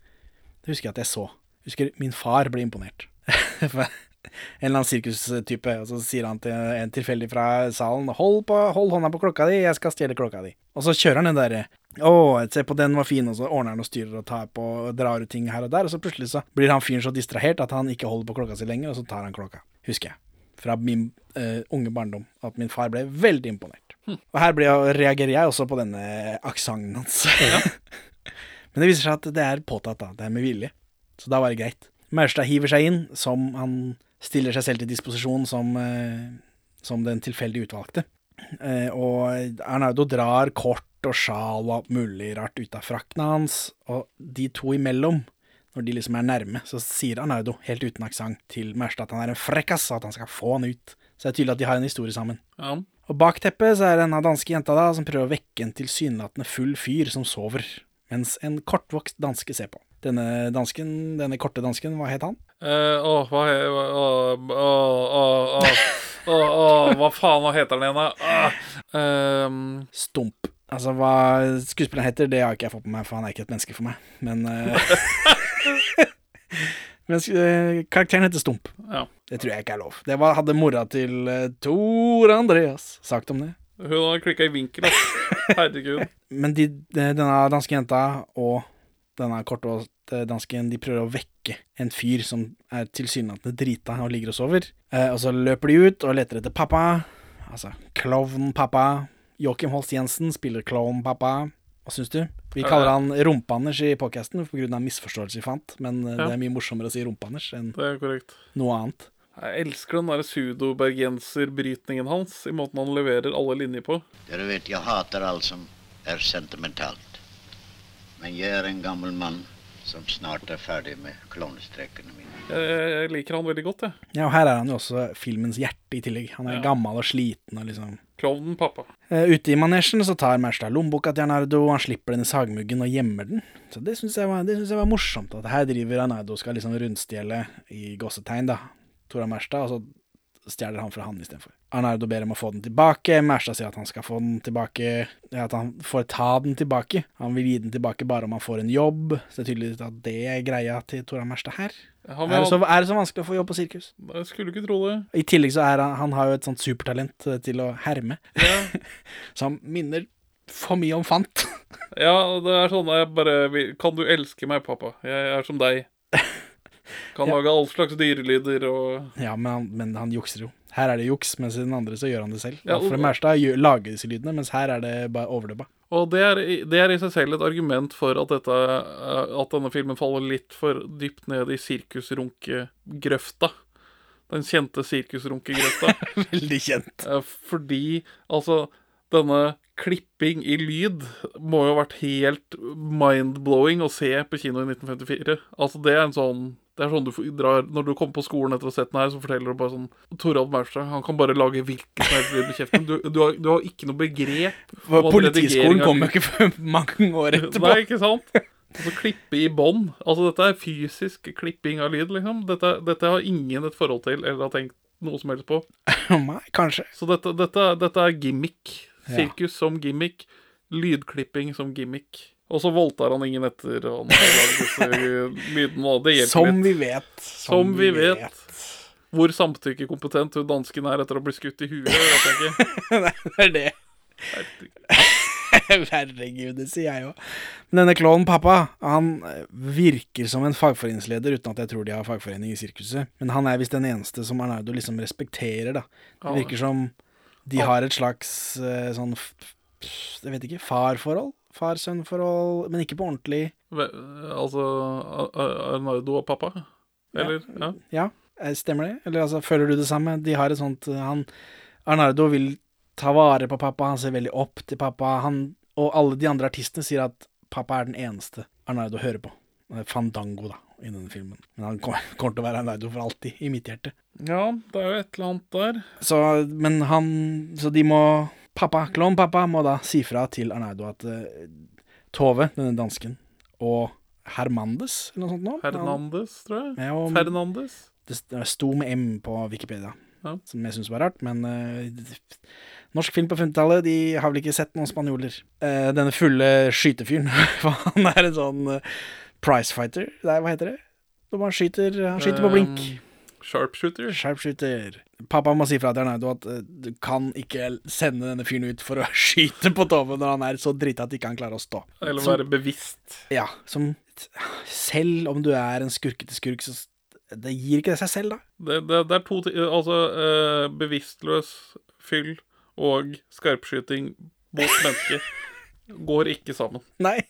Det husker jeg at jeg så. Husker min far ble imponert. En eller annen sirkustype, og så sier han til en tilfeldig fra salen hold, på, 'Hold hånda på klokka di, jeg skal stjele klokka di'. Og så kjører han den derre 'Å, se på den var fin', og så ordner han og styrer og tar på og drar ut ting her og der, og så plutselig så blir han fyren så distrahert at han ikke holder på klokka si lenger, og så tar han klokka. Husker jeg. Fra min uh, unge barndom. At min far ble veldig imponert. Og her blir jeg, reagerer jeg også på denne aksenten hans. Men det viser seg at det er påtatt, da. Det er med vilje. Så da var det greit. Maurstad hiver seg inn som han stiller seg selv til disposisjon som, eh, som den tilfeldig utvalgte. Eh, og Arnaudo drar kort og sjal og alt mulig rart ut av frakten hans, og de to imellom, når de liksom er nærme, så sier Arnaudo, helt uten aksent, til Mærstad at han er en frekkas, og at han skal få han ut. Så det er tydelig at de har en historie sammen. Ja. Og bak teppet så er det denne danske jenta da, som prøver å vekke en tilsynelatende full fyr som sover, mens en kortvokst danske ser på. Denne dansken, denne korte dansken, hva het han? Eh, Åh, hva hva faen hva heter den igjen, da? Ah, ehm, Stump. Altså, hva skuespilleren heter, det har ikke jeg fått med meg, for han er ikke et menneske for meg. Men uh, Men uh, karakteren heter Stump. ja. Det tror jeg ikke er lov. Det var, hadde mora til uh, Tor Andreas sagt om det. Hun har klikka i vinkel, ass. Herregud. Men de, denne danske jenta og denne kortvåte dansken de prøver å vekke en fyr som er tilsynelatende drita og ligger og sover. Eh, og så løper de ut og leter etter pappa. Altså klovn-pappa. Joakim Holst Jensen spiller klovn-pappa. Hva syns du? Vi kaller han Rumpe-Anders i podkasten pga. misforståelse vi fant, men eh, Ja. det er mye morsommere å si Rumpe-Anders enn Det er noe annet. Jeg elsker den der pseudo-bergenserbrytningen hans, i måten han leverer alle linjer på. Dere vet, jeg hater alt som er sentimentalt. Men jeg er en gammel mann som snart er ferdig med klovnestrekene mine. Jeg, jeg liker han veldig godt, jeg. Ja, og her er han jo også filmens hjerte i tillegg. Han er Ja. gammel og sliten og liksom Klovnen pappa. Eh, ute i manesjen så tar Märstad lommeboka til Arnardo, han slipper den i sagmuggen og gjemmer den. Så det syns jeg, jeg var morsomt. At her driver Arnardo skal liksom rundstjele i gåsetegn, da. Tora Märstad, og så stjeler han fra han istedenfor. Arnardo ber om å få den tilbake. Mærstad sier at han skal få den tilbake At han får ta den tilbake. Han vil gi den tilbake bare om han får en jobb. Så det er tydelig at det er greia til Tora Mærstad her. Han Er det, så, er det så vanskelig å få jobb på sirkus? jeg skulle ikke tro det. I tillegg så er han, han har jo et sånt supertalent eh, til å herme, Ja, som minner for mye om fant. ja det er sånn jeg bare Kan du elske meg, pappa? Jeg er som deg. Kan lage all slags dyrelyder og Ja, men han, men han jukser jo. Her er det juks, mens i den andre så gjør han det selv. Ja, og- Mærstad gjør- lager disse lydene, mens her er det bare overdubba. Og det er, det er i seg selv et argument for at, dette, eh, at denne filmen faller litt for dypt ned i sirkusrunkegrøfta. Den kjente sirkusrunkegrøfta. Veldig kjent. Eh, Fordi altså Denne klipping i lyd må jo ha vært helt mind-blowing å se på kino i 1954. Altså Det er en sånn det er sånn du drar Når du kommer på skolen etter å ha sett den her, så forteller du bare sånn Torald Maurstad, han kan bare lage hvilken som helst lyd med kjeften. Du, du, har, du har ikke noe begrep Politiskolen kommer ikke før mange år etterpå. Nei, ikke sant? Og så klippe i bånd. Altså, dette er fysisk klipping av lyd, liksom. Dette, dette har ingen et forhold til, eller har tenkt noe som helst på. Nei, kanskje. Så dette, dette, dette er gimmick. Ja. Som gimmick. Lydklipping som gimmick. Og så voldtar han ingen etter disse lydene, og det Som litt. vi vet. Som vi vet. Hvor samtykkekompetent hun dansken er etter å bli skutt i huet, vet jeg ikke. Nei, det er det. Herregud, det sier jeg. Men denne klovnen pappa, han virker som en fagforeningsleder, uten at jeg tror de har fagforening i sirkuset. Men han er visst den eneste som Arnardo liksom respekterer, da. Det virker som de har et slags eh, sånn Jeg vet ikke, farforhold? Far-sønn-forhold, men ikke på ordentlig. Ve- Altså Ar- Ar- Arnardo og pappa? Eller? Ja. Ja, ja. stemmer det? Eller altså, føler du det samme? De har et sånt eh, han, Arnardo vil ta vare på pappa, han ser veldig opp til pappa. Han, og alle de andre artistene sier at pappa er den eneste Arnardo hører på. Er Fandango, da, i denne filmen. Men han kommer kommer til å være Arnardo for alltid, i mitt hjerte. ja, det er jo et eller annet der. Så, men han Så de må Pappa, klovnpappa, må da si fra til Arnaudo at uh, Tove, denne dansken, og Hermandes, eller noe sånt nå? Hernandez, tror jeg. Ja, og- Fernandes. Det sto med M på Wikipedia, Ja. som jeg syns var rart, men uh, Norsk film på 50-tallet, de har vel ikke sett noen spanjoler. Uh, denne fulle skytefyren, han er en sånn pricefighter. Nei, hva heter det? Når man skyter Han skyter på blink. Sharpshooter. Sharpshooter. Pappa må si fra til Arnaudo at eh, du kan ikke sende denne fyren ut for å skyte på Tove når han er så drita at ikke han klarer å stå. Eller Som- være bevisst. Ja, som Selv om du er en skurkete skurk, så det gir ikke det seg selv, da. Det, det, det er to ting Altså, uh, bevisstløs fyll og skarpskyting mot mennesker går ikke sammen. Nei,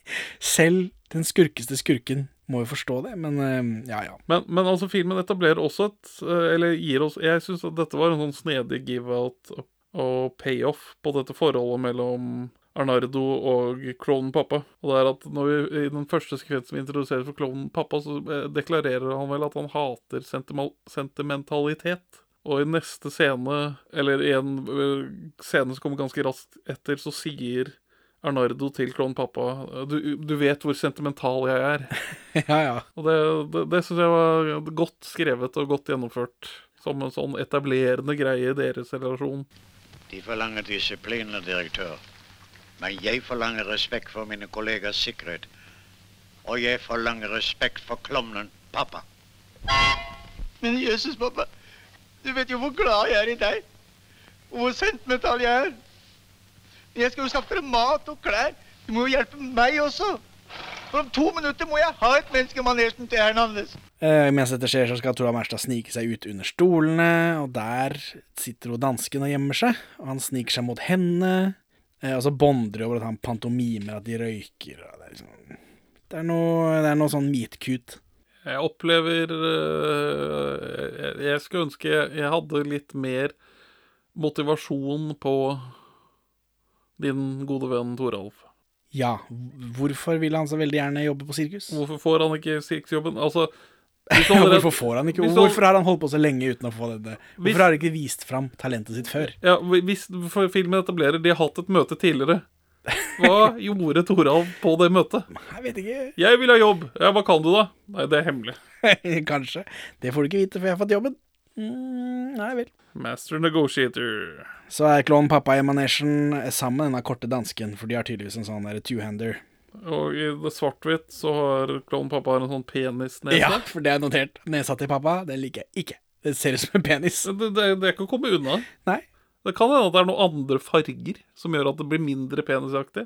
selv den skurkeste skurken må jo forstå det, men eh, ja ja. Men, men altså, filmen etablerer også et eh, Eller gir oss Jeg syns at dette var en sånn snedig give out og payoff på dette forholdet mellom Arnardo og klovnen pappa. Og det er at når vi, I den første sekvensen vi introduserer for klovnen pappa, så eh, deklarerer han vel at han hater sentimentalitet. Og i neste scene, eller i en scene som kommer ganske raskt etter, så sier Arnardo til klovnen pappa du, du vet hvor sentimental jeg er. ja, ja. Og det, det, det syns jeg var godt skrevet og godt gjennomført. Som en sånn etablerende greie i deres relasjon. De forlanger disiplin, direktør. Men jeg forlanger respekt for mine kollegers sikkerhet. Og jeg forlanger respekt for klovnen pappa. Men Jesus, pappa. Du vet jo hvor glad jeg er i deg. Og hvor sentimental jeg er. Jeg skal jo skaffe dere mat og klær. Du må jo hjelpe meg også. For om to minutter må jeg ha et menneske i manesjen til Hernandez. Uh, mens dette skjer, så skal Tora Merstad snike seg ut under stolene, og der sitter hun dansken og gjemmer seg. Og han sniker seg mot henne, Uh, og så bonder de over at han pantomimer at de røyker. Og det, er liksom, det, er noe, det er noe sånn meet-cute. Jeg opplever uh, jeg, jeg skulle ønske jeg, jeg hadde litt mer motivasjon på din gode venn Toralf. Ja, hvorfor vil han så veldig gjerne jobbe på sirkus? Hvorfor får han ikke sirkusjobben? Altså, hvis allerede- hvorfor får han ikke hvis du- Hvorfor har han holdt på så lenge uten å få det? Hvis- Hvorfor har han ikke vist fram talentet sitt før? Ja, hvis filmen etablerer De har hatt et møte tidligere. Hva gjorde Toralf på det møtet? Jeg vet ikke. Jeg vil ha jobb. Ja, hva kan du, da? Nei, det er hemmelig. Kanskje. Det får du ikke vite før jeg har fått jobben. Mm, nei vel. Master negotiator. Så er klovnen pappa i manesjen sammen med denne korte dansken, for de har tydeligvis en sånn der two-hander. Og i det svart-hvitt så har klovnen pappa en sånn penisnese. Ja, for det er notert. Nesa til pappa, det liker jeg ikke. Det ser ut som en penis. Det, det, det er ikke å komme unna. Nei. Det kan hende at det er noen andre farger som gjør at det blir mindre penisaktig.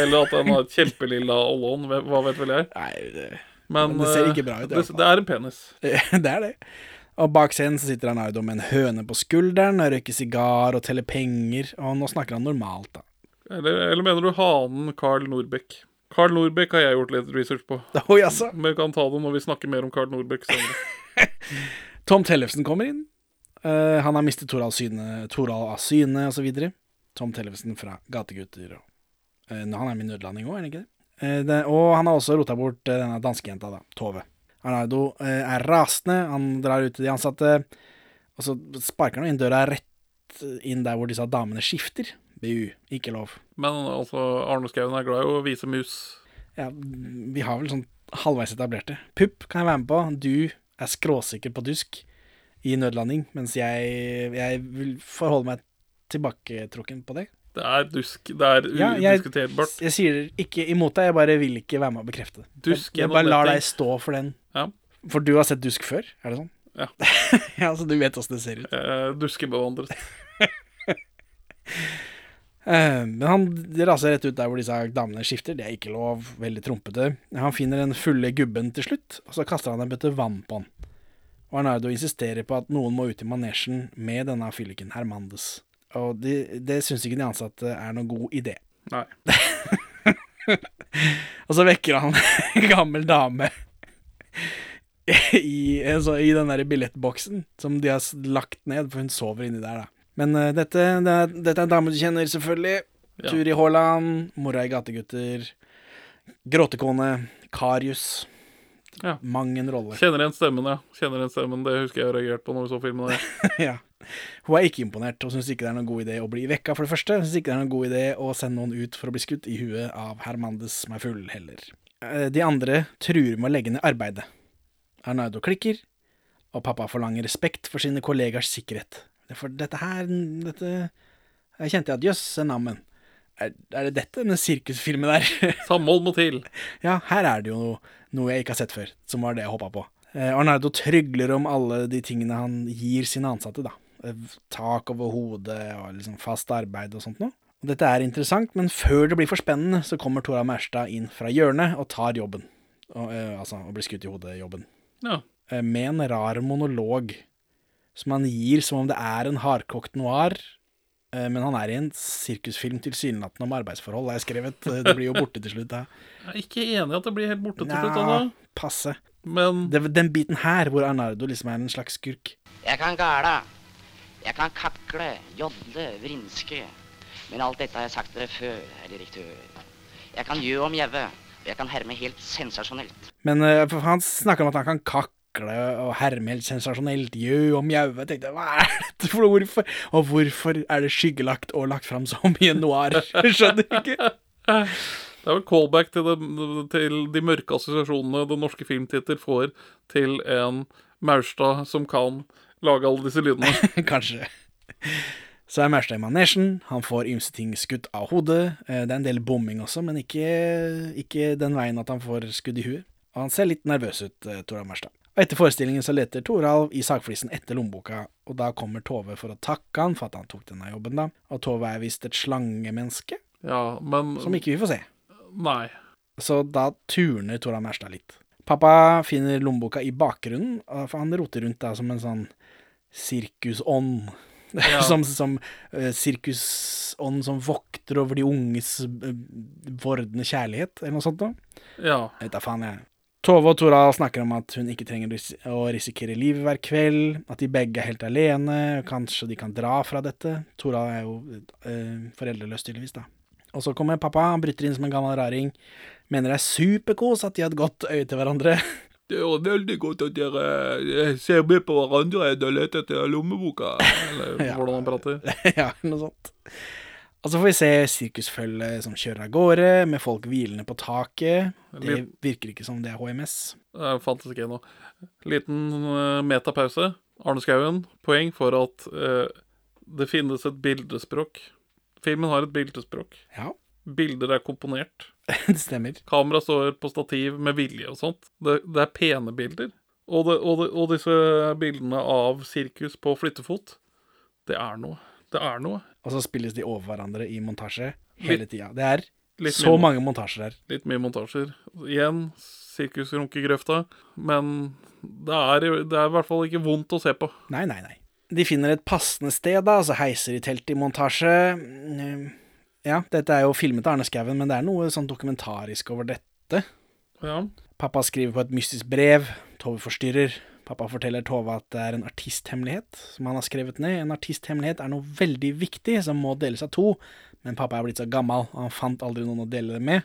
Eller at den har et kjempelilla ollon, hva vet vel jeg. Nei, det, Men, Men det ser eh, ikke bra ut, Det, det er en penis. det er det. Og bak scenen så sitter Arnardo med en høne på skulderen og røyker sigar og teller penger, og nå snakker han normalt, da. Eller, eller mener du hanen Carl Nordbeck? Carl Nordbeck har jeg gjort litt research på. Oh. Men vi kan ta det når vi snakker mer om Carl Nordbeck senere. Tom Tellefsen kommer inn. Uh, han har mistet Toral syne, Toral av syne, og så videre. Tom Tellefsen fra Gategutter. Og, uh, han er med i nødlanding òg, er han ikke det? Uh, det? Og han har også rota bort denne danskejenta, da. Tove. Arnardo eh, er rasende. Han drar ut til de ansatte, og så sparker han inn døra rett inn der hvor disse damene skifter. Bu, ikke lov. Men altså, Arne Skouen er glad i å vise mus. Ja, vi har vel sånn halvveis etablerte. Pupp kan jeg være med på. Du er skråsikker på dusk i nødlanding, mens jeg, jeg vil forholde meg tilbaketrukken på det. Det er dusk. Det er Ja, jeg- udiskuterbart. Jeg sier ikke imot deg, jeg bare vil ikke være med å bekrefte det. Dusk jeg, jeg bare lar deg stå for den. Ja. For du har sett dusk før, er det sånn? Ja. ja, Så du vet åssen det ser ut. Eh, Duskebevandret. Eh, Men han raser rett ut der hvor disse damene skifter. Det er ikke lov. Veldig trompete. Han finner den fulle gubben til slutt, og så kaster han en bøtte vann på han. Og Arnardo insisterer på at noen må ut i manesjen med denne fylliken Hermandes. Og de, det syns ikke de ansatte er noen god idé. Nei. Og så vekker han en gammel dame i, altså, i den der billettboksen som de har lagt ned, for hun sover inni der, da. Men uh, dette, det er, dette er en dame du kjenner, selvfølgelig. Ja. Turi Haaland, mora i Gategutter, Gråtekone, Karius. Ja. Mang en rolle. Kjenner igjen stemmen, ja. Kjenner igjen stemmen, Det husker jeg reagerte på når vi så filmen. ja. Hun er ikke imponert og syns ikke det er noen god idé å bli vekka, for det første. Syns ikke det er noen god idé å sende noen ut for å bli skutt i huet av Hermandes som er full, heller. Eh, De andre truer med å legge ned arbeidet. Arnardo klikker, og pappa forlanger respekt for sine kollegers sikkerhet. For dette her dette Jeg kjente at jøss, nammen. Er, er det dette, denne sirkusfilmen der? Samhold må til. Ja, her er det jo noe, noe jeg ikke har sett før, som var det jeg håpa på. Eh, Arnardo trygler om alle de tingene han gir sine ansatte, da. Eh, Tak over hodet og liksom fast arbeid og sånt noe. Og dette er interessant, men før det blir for spennende, så kommer Tora Mærstad inn fra hjørnet og tar jobben. Og, eh, altså, og blir skutt i hodet-jobben. Ja. Eh, med en rar monolog som han gir som om det er en hardkokt noir. eh, Men han er i en sirkusfilm tilsynelatende om arbeidsforhold, har jeg skrevet. Eh, Det blir jo borte til slutt, da. Jeg er ikke enig i at det blir helt borte til slutt. Altså. passe. Men Det den biten her hvor Arnardo liksom er en slags skurk. Jeg kan gala. Jeg kan kakle, jodle, vrinske. Men alt dette har jeg sagt dere før, herr direktør. Jeg kan gjø om gjeve, og jeg kan herme helt sensasjonelt. Men uh, han snakker om at han kan kakle og herme helt sensasjonelt, gjø om mjaue. Jeg tenkte, hva er dette for noe? Hvorfor? Og hvorfor er det skyggelagt og lagt fram så mye noir? Skjønner ikke. Det er vel callback til, det, til de mørke assosiasjonene den norske filmtitter får til en Maurstad som kan lage alle disse lydene. Kanskje. Så Maurstad i manesjen. Han får ymse ting skutt av hodet. Eh, Det er en del bombing også, men ikke, ikke den veien at han får skudd i huet. Og han ser litt nervøs ut, eh, Toralv Maurstad. Og etter forestillingen så leter Toralv i sagflisen etter lommeboka, og da kommer Tove for å takke han for at han tok denne jobben, da. Og Tove er visst et slangemenneske, Ja, men som ikke vi får se. Nei. Så da turner Toralv Maurstad litt. Pappa finner lommeboka i bakgrunnen, for han roter rundt da som en sånn sirkusånd. Ja. som som uh, sirkusånd som vokter over de unges uh, vordende kjærlighet, eller noe sånt noe. Ja. Jeg vet da faen, jeg. Tove og Tora snakker om at hun ikke trenger å risikere livet hver kveld, at de begge er helt alene, kanskje de kan dra fra dette. Tora er jo uh, foreldreløs, tydeligvis, da. Og så kommer pappa, han bryter inn som en gammel raring. Mener det er superkos at de har et godt øye til hverandre. Det er veldig godt at dere eh, ser med på hverandre enn å lete etter lommeboka. Eller Ja. hvordan han prater. ja, noe sånt. Og så får vi se sirkusfølget som kjører av gårde, med folk hvilende på taket. Det virker ikke som det er HMS. Det fant ikke nå. Liten eh, metapause. Arne Skouen, poeng for at uh, det finnes et bildespråk. Filmen har et bildespråk. Ja, Bilder er komponert. det stemmer. Kamera står på stativ med vilje og sånt. Det, det er pene bilder. Og, det, og, det, og disse bildene av sirkus på flyttefot, det er noe. Det er noe. Og så spilles de over hverandre i montasje hele tida. Det er Litt så mye- mange montasjer her. Litt mye montasjer. Igjen, sirkusrunkegrøfta. Men det er, det er i hvert fall ikke vondt å se på. Nei, nei, nei. De finner et passende sted, da, så heiser de teltet i montasje. Ja, dette er jo filmet av Arne Skouen, men det er noe sånn dokumentarisk over dette. Ja. Pappa skriver på et mystisk brev. Tove forstyrrer. Pappa forteller Tove at det er en artisthemmelighet som han har skrevet ned. En artisthemmelighet er noe veldig viktig som må deles av to, men pappa er blitt så gammel, og han fant aldri noen å dele det med.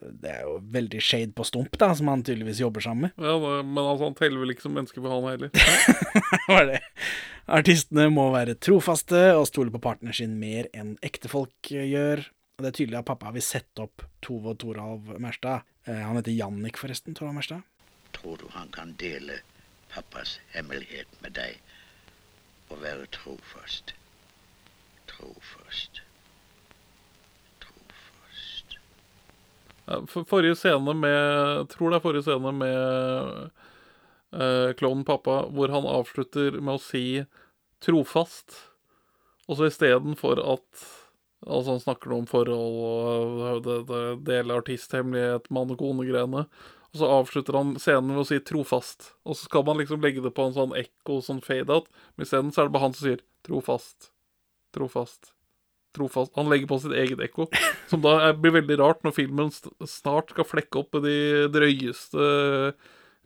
Det er jo veldig shade på Stump, da, som han tydeligvis jobber sammen med. ja det, men altså, han teller vel ikke som menneske for han heller. Hva er det. Artistene må være trofaste og stole på partneren sin mer enn ektefolk gjør. Og det er tydelig at pappa vil sette opp Tove og Toralv Merstad. Eh, han heter Jannik, forresten, Toralv Merstad. Tror du han kan dele pappas hemmelighet med deg og være trofast? Trofast. Trofast. Ja, for, forrige scene med Tror det er forrige scene med uh, klovnen pappa, hvor han avslutter med å si 'trofast'. Og så istedenfor at Altså Han snakker om forhold og det, det, dele artisthemmelighet, mann og kone-greiene. Og så avslutter han scenen med å si 'trofast'. Og så skal man liksom legge det på en sånn ekko, sånn fade-out. Men isteden så er det bare han som sier 'trofast', 'trofast'. Trofast. Han legger på sitt eget ekko, som da blir veldig rart når filmen snart skal flekke opp de drøyeste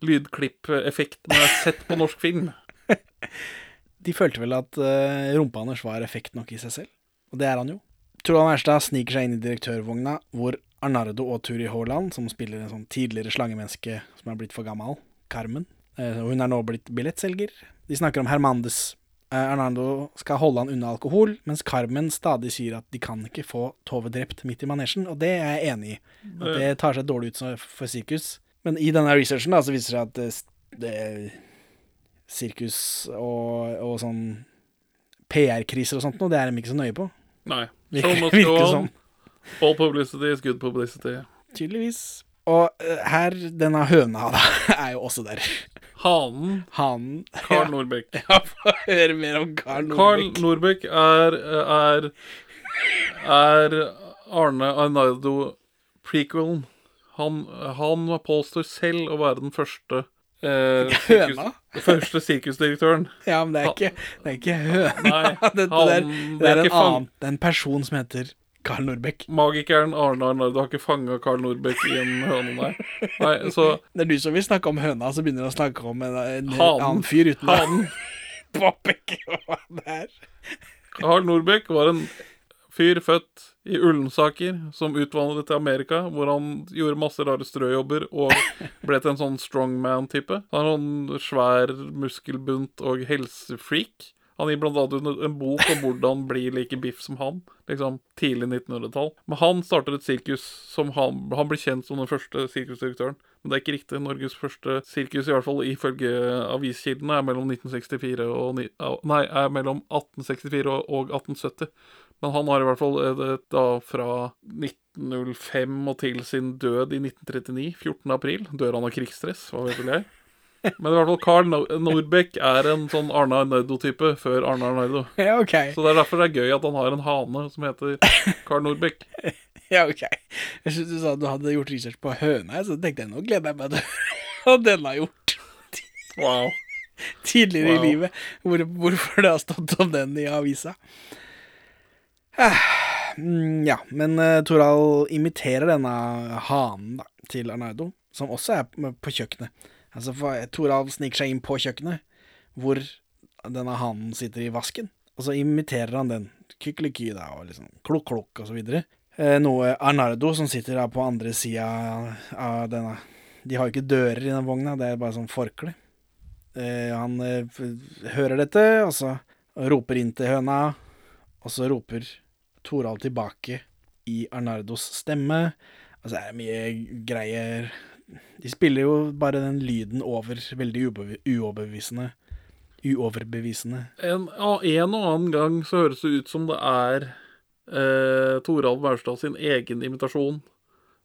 lydklippeffektene jeg har sett på norsk film. De følte vel at uh, rumpa hans var effekt nok i seg selv, og det er han jo. Trond Erstad sniker seg inn i direktørvogna, hvor Arnardo og Turi Haaland, som spiller en sånn tidligere slangemenneske som er blitt for gammel, Carmen, eh, og hun er nå blitt billettselger. De snakker om Hermandes. Eh, Arnardo skal holde han unna alkohol, mens Carmen stadig sier at de kan ikke få Tove drept midt i manesjen, og det er jeg enig i. At det tar seg dårlig ut for sirkus. Men i denne researchen da, så viser det seg at det, det sirkus og, og sånn PR-kriser og sånt noe, det er de ikke så nøye på. Nei. Virker- virker on. All publicity is good publicity. Tydeligvis. Og eh, her, denne høna da, er jo også der. Hanen, Hanen. Carl Nordbeck. Ja, få høre mer om Carl Carl Nordbeck. Nordbeck er, er Er Arne Arnardo prequelen. Han, han påstår selv å være den første eh, sirkus, første sirkusdirektøren. Ja, men det er ikke, det er ikke høna. Nei, han- det det er er en annen Det er en person som heter Carl Norbekk. Magikeren Arne Arnardo har ikke fanga Karl Norbekk i en høne, nei. nei så Det er du som vil snakke om høna, så begynner du å snakke om en, en annen fyr uten Hanen. hva det er. Norbekk var en fyr født i Ullensaker som utvandret til Amerika, hvor han gjorde masse rare strøjobber og ble til en sånn strongman-type. Han er en svær muskelbunt og helsefreak. Han gir blant annet en bok om hvordan bli like biff som han, liksom tidlig 1900-tall. Men han starter et sirkus som han, han blir kjent som den første sirkusdirektøren. Men det er ikke riktig. Norges første sirkus, i hvert fall ifølge aviskildene, er mellom 1964 og Nei, er mellom 1864 og, og 1870. Men han har i hvert fall et det- da fra 1905 og til sin død i 1939, 14. april, dør han av krigsstress, hva vet vel jeg. Men i hvert fall Carl Norbeck er en sånn Arne Arnardo-type før Arne Arnardo. Ja, OK. Så det er derfor det er gøy at han har en hane som heter Carl Norbeck Ja, ok. Jeg synes du sa at du hadde gjort research på høna, så tenkte jeg nå gleder jeg meg til hva den har gjort Wow. tidligere Wow. i livet. Hvor, hvorfor det har stått om den i avisa. Ah, mm, Ja, men uh, Torald imiterer denne hanen da, til Arnardo, som også er på kjøkkenet. Altså, Toralv sniker seg inn på kjøkkenet, hvor denne hanen sitter i vasken, og så imiterer han den. Kykeliky, da, og liksom klukk-klukk, og så videre. Eh, noe Arnardo, som sitter da på andre sida av denne De har jo ikke dører i den vogna, det er bare sånn forkle. Eh, han eh, hører dette, og så roper inn til høna, og så roper Toralv tilbake i Arnardos stemme. Og så er det mye greier De spiller jo bare den lyden over veldig uoverbevisende. Uoverbevisende. En, en og annen gang så høres det ut som det er eh, Toralv Maurstad sin egen imitasjon.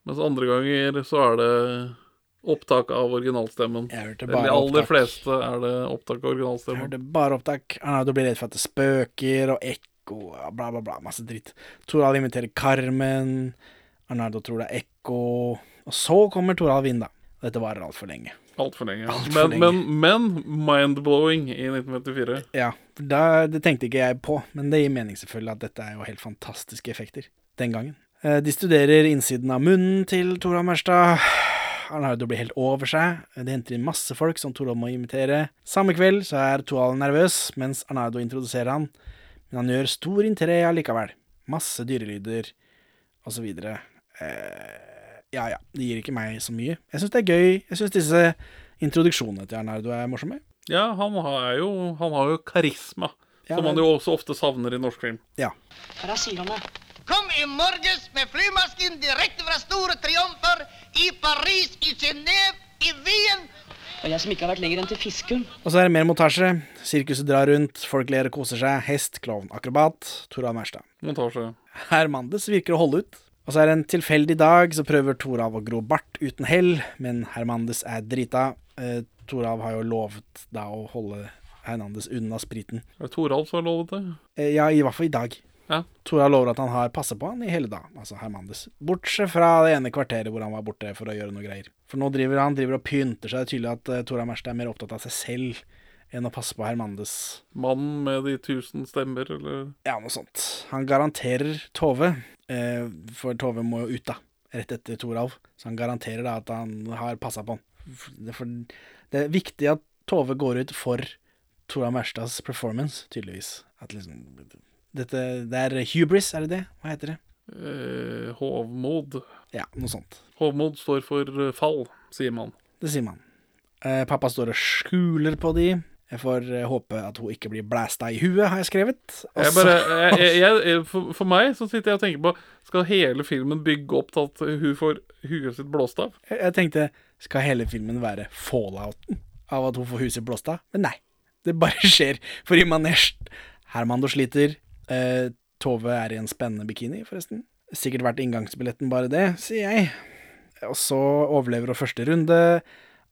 Mens andre ganger så er det opptak av originalstemmen. Jeg hørte bare De aller opptak. fleste er det opptak av originalstemmen. Jeg hørte bare opptak. Arnardo blir redd for at det spøker, og ekko, og bla, bla, bla. Masse dritt. Toralv imiterer Carmen. Arnardo tror det er ekko. Og så kommer Toralv inn, da. Dette varer altfor lenge. Altfor lenge. Alt for men, men, men mind-blowing i 1954. Ja, da, det tenkte ikke jeg på, men det gir mening selvfølgelig at dette er jo helt fantastiske effekter den gangen. Eh, De studerer innsiden av munnen til Torald Mørstad. Arnardo blir helt over seg. De henter inn masse folk som Toralv må imitere. Samme kveld så er Torald nervøs mens Arnardo introduserer han, men han gjør stor interé allikevel. Masse dyrelyder videre. Eh, ja ja, det gir ikke meg så mye. Jeg syns det er gøy. Jeg syns disse introduksjonene til Arnardo er morsomme. Ja, han har jo, han har jo karisma. Ja, som han man jo også ofte savner i norsk film. Ja. Hva sier han da? Kom i morges med flymasken direkte fra store triumfer i Paris, i Genéve, i Wien. Og jeg som ikke har vært lenger enn til Fiskum. Og så er det mer montasje. Sirkuset drar rundt, folk ler og koser seg. Hest, klovn, akrobat. Tora Maurstad. Montasje. Hermandes virker å holde ut. Og så er det en tilfeldig dag, så prøver Torav å gro bart uten hell, men Hermandes er drita. Eh, Torav har jo lovet da å holde Hernandez unna spriten. Er det Toralv som har lovet det? Eh, ja, i hvert fall i dag. Ja. Toralv lover at han har passet på han i hele dag, altså Hermandes. Bortsett fra det ene kvarteret hvor han var borte for å gjøre noe greier. For nå driver han driver og pynter seg. Det er tydelig at uh, Toralv Merstad er mer opptatt av seg selv enn å passe på Hermandes. Mannen med de tusen stemmer, eller Ja, noe sånt. Han garanterer Tove, for Tove må jo ut da, rett etter Toralv. Så han garanterer da at han har passa på han. For- det er viktig at Tove går ut for Toralv Maurstads performance, tydeligvis. At liksom dette, Det er hubris, er det det? Hva heter det? eh, hovmod. Ja, noe sånt. Hovmod står for eh, fall, sier man. Det sier man. Eh, pappa står og skuler på de. Jeg får eh, håpe at hun ikke blir blæsta i huet, har jeg skrevet. Jeg bare, jeg, jeg, for, for meg så sitter jeg og tenker på Skal hele filmen bygge opp til at hun får huet sitt blåst av? Jeg, tenkte, skal hele filmen være fallouten av at hun får huset blåst av? Men nei, det bare skjer. For i manesj Hermando sliter. Eh, Tove er i en spennende bikini, forresten. Sikkert vært inngangsbilletten bare det, sier jeg. Og så overlever hun første runde.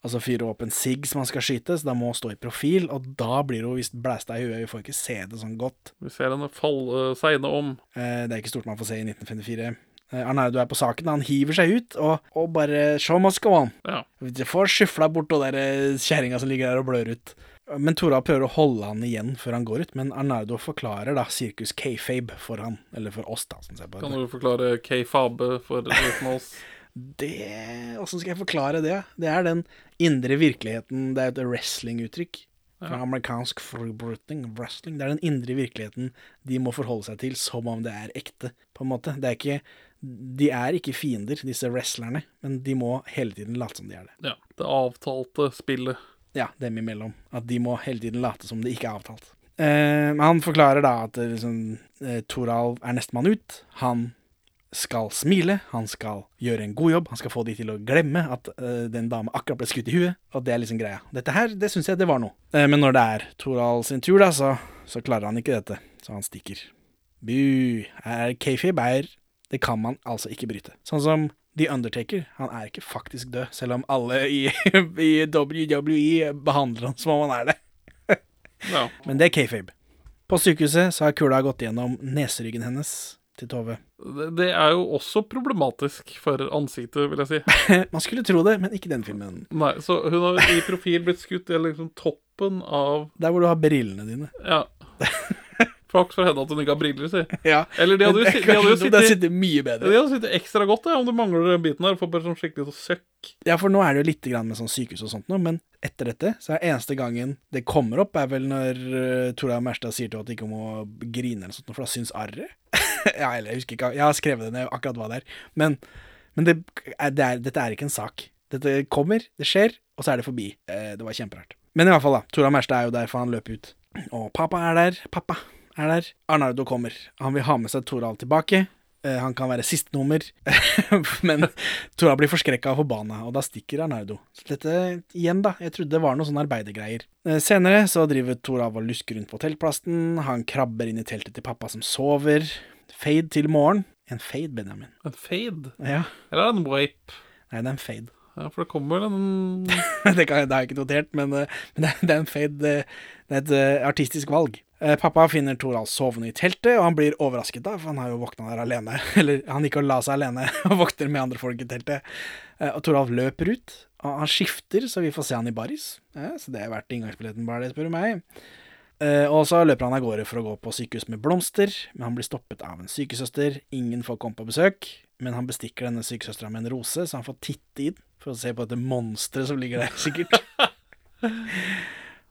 Og så fyrer hun opp en sigg som han skal skyte, så da må hun stå i profil. Og da blir hun visst blæsta i huet. Vi får ikke se det sånn godt. Vi ser henne falle seine om. Eh, Det er ikke stort man får se i 1954. Eh, Arnardo er på saken, han hiver seg ut og, og bare Show must go on. Ja. Du får skyfla bort hun der eh, kjerringa som ligger der og blør ut. Men Tora prøver å holde han igjen før han går ut, men Arnardo forklarer da sirkus kayfabe for han, eller for oss, da, som ser på Kan du forklare K-fabe for oss? Det Åssen skal jeg forklare det? Det er den indre virkeligheten. Det er et wrestling-uttrykk. Fra amerikansk freebooting wrestling. Det er den indre virkeligheten de må forholde seg til som om det er ekte, på en måte. Det er ikke De er ikke fiender, disse wrestlerne, men de må hele tiden late som de er det. Ja, Det avtalte spillet. Ja, dem imellom. At de må hele tiden late som det ikke er avtalt. Eh, han forklarer da at liksom, eh, Toralv er nestemann ut. Han skal smile, han skal gjøre en god jobb, han skal få de til å glemme at uh, den dame akkurat ble skutt i huet, og det er liksom greia. Dette her, det syns jeg det var noe. Uh, men når det er Toral sin tur, da, så, så klarer han ikke dette, så han stikker. Bu, er kayfabe er Det kan man altså ikke bryte. Sånn som The Undertaker, han er ikke faktisk død, selv om alle i, i WWE behandler han som om han er det. no. Men det er kayfabe. På sykehuset så har kula gått gjennom neseryggen hennes til Tove. Det, er jo også problematisk for ansiktet, vil jeg si. Man skulle tro det, men ikke den filmen. Nei, Så hun har i profil blitt skutt i liksom toppen av Der hvor du har brillene dine. Ja. Flaks for henne at hun ikke har briller, si. Ja, Eller de hadde jo, de hadde jo sittet, sittet, mye bedre. de hadde sittet ekstra godt ja, om du mangler den biten her. Får bare sånn skikkelig så søkk. Ja, for nå er det jo litt grann med sånn sykehus og sånt nå, men etter dette, så er eneste gangen det kommer opp, er vel når uh, Tora Merstad sier til henne at de ikke må grine eller sånt, for da syns arret. ja, eller jeg husker ikke, jeg har skrevet det ned akkurat hva det er. Men, men det det er, dette er ikke en sak. Dette kommer, det skjer, og så er det forbi. Eh, det var kjemperart. Men i hvert fall, da. Tora Merstad er jo der, for han løper ut. Og pappa er der. Pappa er der. Arnardo kommer. Han vil ha med seg Torald tilbake. Eh, han kan være siste nummer, men Tora blir forskrekka og forbanna, og da stikker Arnardo. Så dette, igjen, da. Jeg trodde det var noe sånn arbeidergreier. Eh, senere så driver Torald og lusker rundt på teltplassen. Han krabber inn i teltet til pappa som sover. Fade til morgen. En fade, Benjamin. En fade? Ja. Eller en wipe? Nei, det er en fade. Ja, for det kommer vel en det, kan, det har jeg ikke notert, men, eh, men det, det er en fade. Det, det er et eh, artistisk valg. Eh, Pappa finner Toralf sovende i teltet, og han blir overrasket, da, for han har jo våkna der alene. Eller han gikk og la seg alene og våkner med andre folk i teltet. Eh, Og Toralf løper ut, og han skifter, så vi får se han i baris. Så det er verdt inngangsbilletten, bare det, spør du meg. Eh, Og så løper han av gårde for å gå på sykehus med blomster, men han blir stoppet av en sykesøster. Ingen får komme på besøk, men han bestikker denne sykesøstera med en rose, så han får titte inn for å se på dette monsteret som ligger der, sikkert.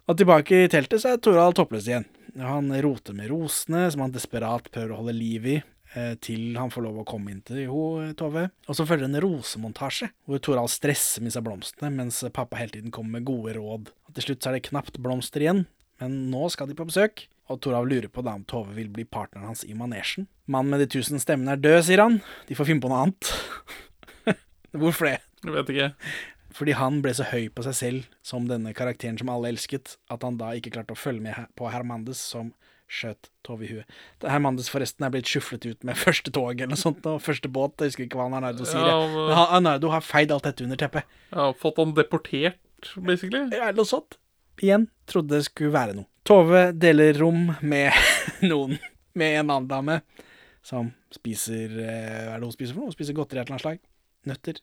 Og tilbake i teltet så er Torald toppløs igjen. Han roter med rosene, som han desperat prøver å holde liv i, eh, til han får lov å komme inn til jo, Tove. Og så følger en rosemontasje, hvor Torald stresser med seg blomstene, mens pappa hele tiden kommer med gode råd. Og til slutt så er det knapt blomster igjen, men nå skal de på besøk. Og Torald lurer på da om Tove vil bli partneren hans i manesjen. Mannen med de tusen stemmene er død, sier han. De får finne på noe annet. Hvorfor det? Jeg vet ikke. Fordi han ble så høy på seg selv som denne karakteren som alle elsket, at han da ikke klarte å følge med på Hermandes, som skjøt Tove i huet. Hermandes forresten er blitt skyflet ut med første tog eller noe sånt, og første båt, jeg husker ikke hva Arnardo sier. Ja, men- Men Arnardo har feid alt dette under teppet. Ja, fått han deportert, basically. Ja, noe sånt. Igjen, trodde det skulle være noe. Tove deler rom med noen, med en annen dame, som spiser eh, Hva er det hun spiser for noe? Hun spiser godteri av et eller annet slag. Nøtter.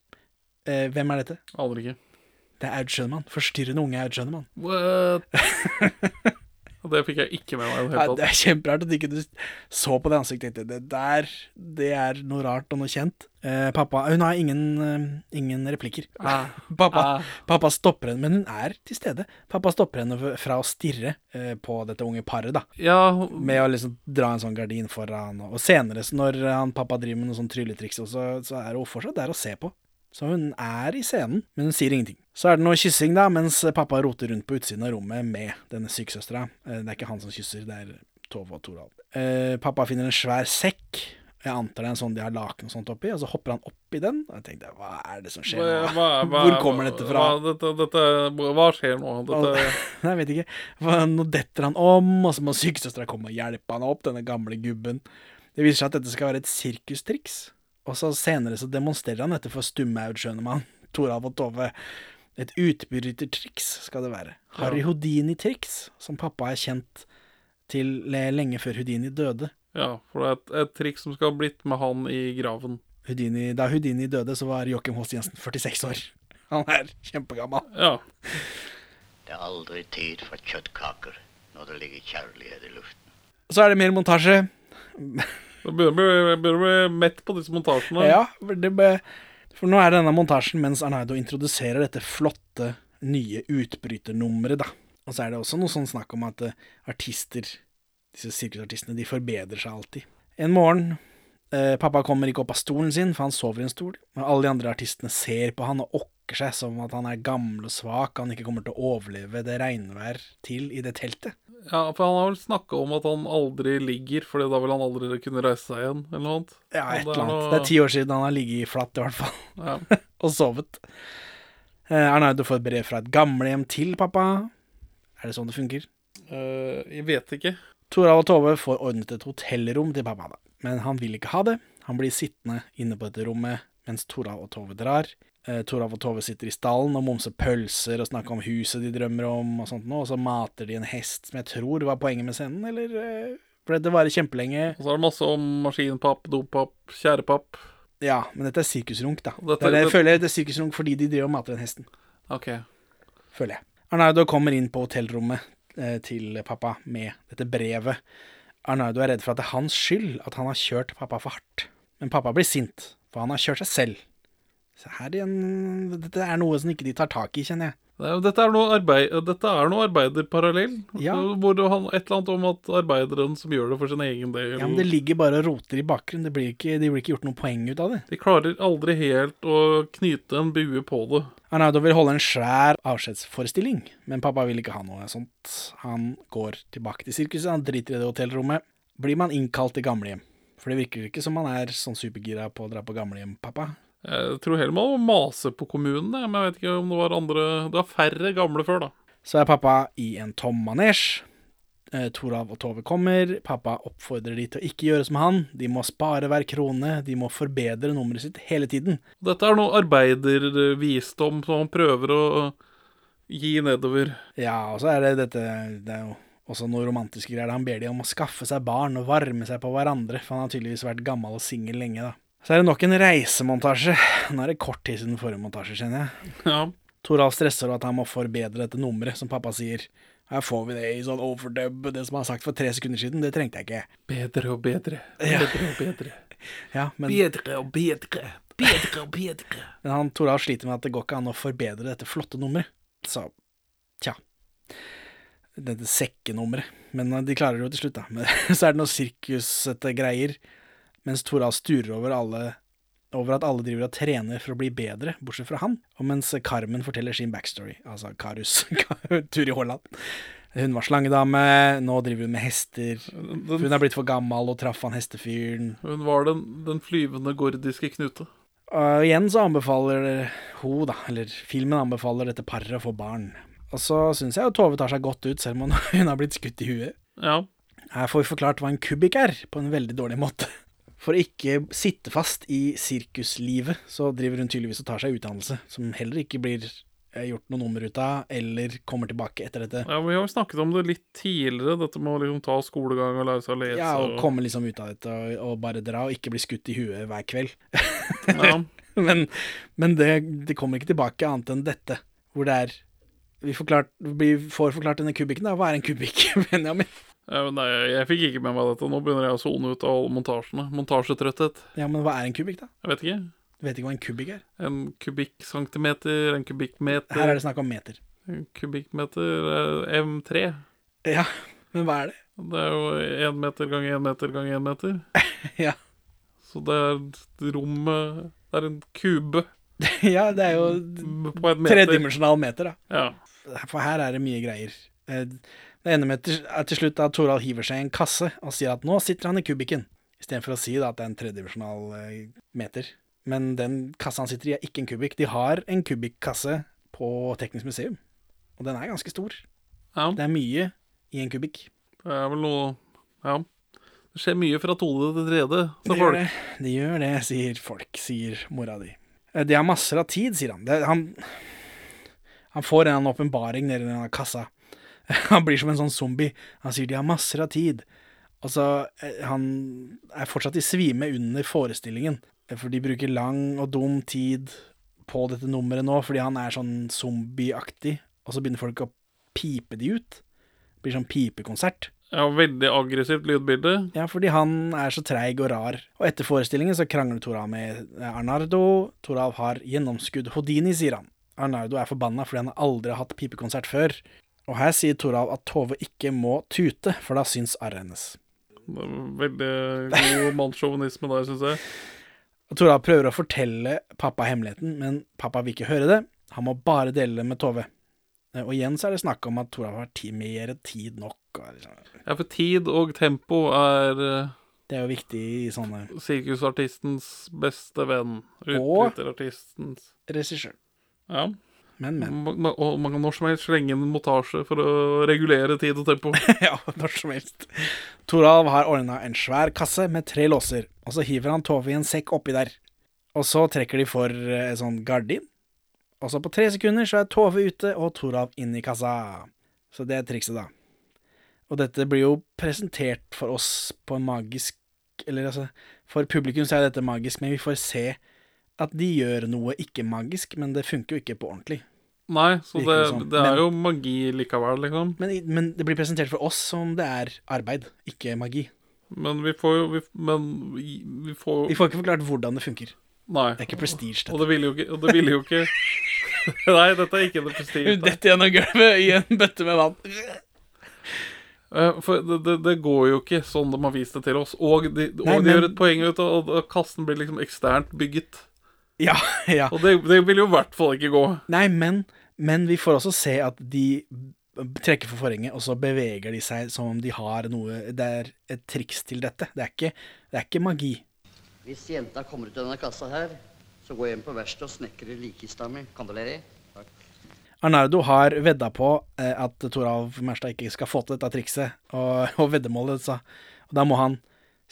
Eh, hvem er dette? Aner ikke. Det er Aud Schønemann. Forstyrrende unge Aud Schønemann. What? Og det fikk jeg ikke med meg det Ja, det er kjemperart at ikke du så på det ansiktet ditt. det der, det er noe rart og noe kjent. Eh, pappa Hun har ingen, uh, ingen replikker. Ah. Pappa, Ah. pappa stopper henne, men hun er til stede. Pappa stopper henne fra å stirre eh, på dette unge paret, da. Ja, Med å liksom dra en sånn gardin foran. Og, og senere, så når han pappa driver med noe sånn trylletriks, så, så er hun fortsatt der å se på. Så hun er i scenen, men hun sier ingenting. Så er det noe kyssing, da, mens pappa roter rundt på utsiden av rommet med denne sykesøstera. Eh, Det er ikke han som kysser, det er Tove og Torald. Eh, pappa finner en svær sekk. Jeg antar det er en sånn de har laken og sånt oppi, og så hopper han oppi den. Og jeg tenkte, hva er det som skjer nå? hva, hva, Hvor kommer dette fra? Hva, dette, dette, hva skjer nå? Dette, Nei, jeg vet ikke. Nå detter han om, og så må sykesøstera komme og hjelpe han opp, denne gamle gubben. Det viser seg at dette skal være et sirkustriks. Og så senere så demonstrerer han dette for stumme skjønner man. Toralv og Tove. Et utbrytertriks skal det være. Harry Houdini-triks, som pappa er kjent til lenge før Houdini døde. ja, for det er et, et triks som skal ha blitt med han i graven. Houdini, da Houdini døde, så var Joachim Host Jensen 46 år. Han er kjempegammel. Ja. Det er aldri tid for kjøttkaker når det ligger kjærlighet i luften. Så er det mer montasje. Begynner å bli- mett på disse montasjene. Ja, ble, for nå er denne montasjen mens Arnaido introduserer dette flotte, nye utbryternummeret, da. Og så er det også noe sånn snakk om at eh, artister, disse sirkusartistene, de forbedrer seg alltid. En morgen eh, Pappa kommer ikke opp av stolen sin, for han sover i en stol. Og alle de andre artistene ser på han og okker seg som at han er gammel og svak, han ikke kommer til å overleve det regnvær til i det teltet. Ja, for han har vel snakka om at han aldri ligger, Fordi da vil han aldri kunne reise seg igjen, eller noe annet. Ja, et er eller annet. Det er ti år siden han har ligget flatt, i hvert fall. Ja. og sovet. Eh, du får et brev fra et gamlehjem til pappa. Er det sånn det funker? Uh, jeg vet ikke. Toralv og Tove får ordnet et hotellrom til pappa, da. men han vil ikke ha det. Han blir sittende inne på dette rommet mens Toralv og Tove drar. Eh, Toralv og Tove sitter i stallen og momser pølser og snakker om huset de drømmer om, og sånt noe, og så mater de en hest, som jeg tror var poenget med scenen, eller eh, For det kjempelenge. Og så er det masse om maskinpapp, dopapp, tjærepapp. Ja, men dette er sirkusrunk, da. Dette- det det jeg det- føler dette er sirkusrunk fordi de driver og mater den hesten. Ok. føler jeg. Arnardo kommer inn på hotellrommet eh, til pappa med dette brevet. Arnardo er redd for at det er hans skyld at han har kjørt pappa for hardt. Men pappa blir sint, for han har kjørt seg selv. Så her igjen Dette er noe som ikke de tar tak i, kjenner jeg. Dette er noe, arbeid, dette er noe arbeiderparallell. Ja. Hvor det handler et eller annet om at arbeideren som gjør det for sin egen del Ja, men Det ligger bare og roter i bakgrunnen. Det blir ikke, de blir ikke gjort noe poeng ut av det. De klarer aldri helt å knyte en bue på det. Arnaudo vil holde en svær avskjedsforestilling, men pappa vil ikke ha noe sånt. Han går tilbake til sirkuset, han driter i det hotellrommet. Blir man innkalt til gamlehjem? For det virker ikke som man er sånn supergira på å dra på gamlehjem, pappa. Jeg tror heller man må mase på kommunen, men jeg vet ikke om det var andre Det var færre gamle før, da. Så er pappa i en tom manesj. Torav og Tove kommer. Pappa oppfordrer de til å ikke gjøre som han. De må spare hver krone. De må forbedre nummeret sitt hele tiden. Dette er noe arbeidervisdom som han prøver å gi nedover. Ja, og så er det dette Det er jo også noe romantiske greier. Han ber de om å skaffe seg barn og varme seg på hverandre, for han har tydeligvis vært gammel og singel lenge, da. Så er det nok en reisemontasje. Nå er det kort tid siden forrige montasje, kjenner jeg. Ja. Toralf stresser at han må forbedre dette nummeret, som pappa sier. Her får vi det i sånn overdub, det som han har sagt for tre sekunder siden, det trengte jeg ikke. Bedre og bedre. Ja. Bedre og bedre. Ja, men, Bedre og bedre. Bedre og bedre. men han Toralf sliter med at det går ikke an å forbedre dette flotte nummeret. Så tja. Dette sekkenummeret. Men eh, de klarer det jo til slutt, da. Men så er det noe sirkusete greier. Mens Tora sturer over alle over at alle driver og trener for å bli bedre, bortsett fra han. Og mens Carmen forteller sin backstory, altså Karus, Turi Haaland. Hun var slangedame, nå driver hun med hester. Hun er blitt for gammel og traff han hestefyren. Hun var den, den flyvende gordiske knute. Og igjen så anbefaler hun, da, eller filmen anbefaler dette paret å få barn. Og så syns jeg jo Tove tar seg godt ut, selv om hun, har blitt skutt i huet. Ja. Her får vi forklart hva en kubikk er, på en veldig dårlig måte. For å ikke sitte fast i sirkuslivet, så driver hun tydeligvis og tar seg utdannelse, som heller ikke blir eh, gjort noe nummer ut av, eller kommer tilbake etter dette. ja, Vi har jo snakket om det litt tidligere, dette med å liksom ta skolegang og lære seg å lese. Ja, og og- komme liksom ut av dette og, og bare dra, og ikke bli skutt i huet hver kveld. Ja. Men, men det, det kommer ikke tilbake annet enn dette, hvor det er Vi, forklart, vi får forklart denne kubikken, da. Hva er en kubikk, Benjamin? Nei, jeg fikk ikke med meg dette. Nå begynner jeg å sone ut av alle montasjene. Montasjetrøtthet. Ja, men hva er en kubikk, da? Jeg vet ikke. Du vet ikke hva en kubikk er? En kubikkcentimeter, en kubikkmeter Her er det snakk om meter. En kubikkmeter eh, M3. Ja, men hva er det? Det er jo én meter ganger én meter ganger én meter. Ja. Så det er rommet Det er en kube ja, det er jo tredimensjonal meter, da. Ja. For her er det mye greier. Det ender med til, til slutt at Torald hiver seg i en kasse og sier at nå sitter han i kubikken, istedenfor å si da at det er en tredimensjonal eh, meter. Men den kassa han sitter i, er ikke en kubikk. De har en kubikkasse på Teknisk museum, og den er ganske stor. ja. Det er mye i en kubikk. Det er vel noe Ja. Det skjer mye fra tode til tredje. Gjør folk. det, det gjør det, sier folk, sier mora di. Eh, De har masser av tid, sier han. Det, han, han får en åpenbaring nedi denne kassa. Han blir som en sånn zombie. Han sier de har masser av tid. Altså, eh, han er fortsatt i svime under forestillingen. Eh, For de bruker lang og dum tid på dette nummeret nå, fordi han er sånn zombieaktig. Og så begynner folk å pipe de ut. Det blir sånn pipekonsert. Ja, veldig aggressivt lydbilde. Ja, fordi han er så treig og rar. Og etter forestillingen så krangler Torav med Arnardo. Torav har gjennomskudd Houdini, sier han. Arnardo er forbanna fordi han aldri har hatt pipekonsert før. Og her sier Toralv at Tove ikke må tute, for da syns arret hennes. Veldig god mannssjåvinisme der, syns jeg. Toralv prøver å fortelle pappa hemmeligheten, men pappa vil ikke høre det. Han må bare dele det med Tove. Eh, Og igjen så er det snakk om at Toralv har ti mer tid nok. Liksom. Ja, for tid og tempo er eh, Det er jo viktig i sånne sirkusartistens beste venn. Og- regissør. Ja. Men, men. Og man kan når som helst slenge en montasje for å regulere tid og tempo. ja, når som helst. Toralv har ordna en svær kasse med tre låser, og så hiver han Tove i en sekk oppi der. Og så trekker de for eh, en sånn gardin, og så på tre sekunder så er Tove ute og Toralv inn i kassa. Så det er trikset, da. Og dette blir jo presentert for oss på en magisk Eller altså, for publikum så er dette magisk, men vi får se at de gjør noe ikke magisk, men det funker jo ikke på ordentlig. Nei, så det, sånn. det er Men- jo magi likevel, liksom. Men, men det blir presentert for oss som det er arbeid, ikke magi. Men vi får jo vi, Men vi, vi får Vi får ikke forklart hvordan det funker. Nei. Det er ikke prestige, Og det ville jo ikke, og det ville jo ikke Nei, dette er ikke det prestige. detter gjennom gulvet i en bøtte med vann. Eh, For det, det, det går jo ikke sånn de har vist det til oss. Og de, og de men- gjør et poeng ut av at kassen blir liksom eksternt bygget. Ja, ja. Og det, det vil jo i hvert fall ikke gå. Nei, men, men vi får også se at de trekker for forhenget, og så beveger de seg som om de har noe Det er et triks til dette. Det er ikke, det er ikke magi. Hvis jenta kommer ut av denne kassa her, så går jeg hjem på verkstedet og snekrer likkista mi. Kandeleri. Arnardo har vedda på eh, at Toralv Merstad ikke skal få til dette trikset, og, og veddemålet sa Og da må han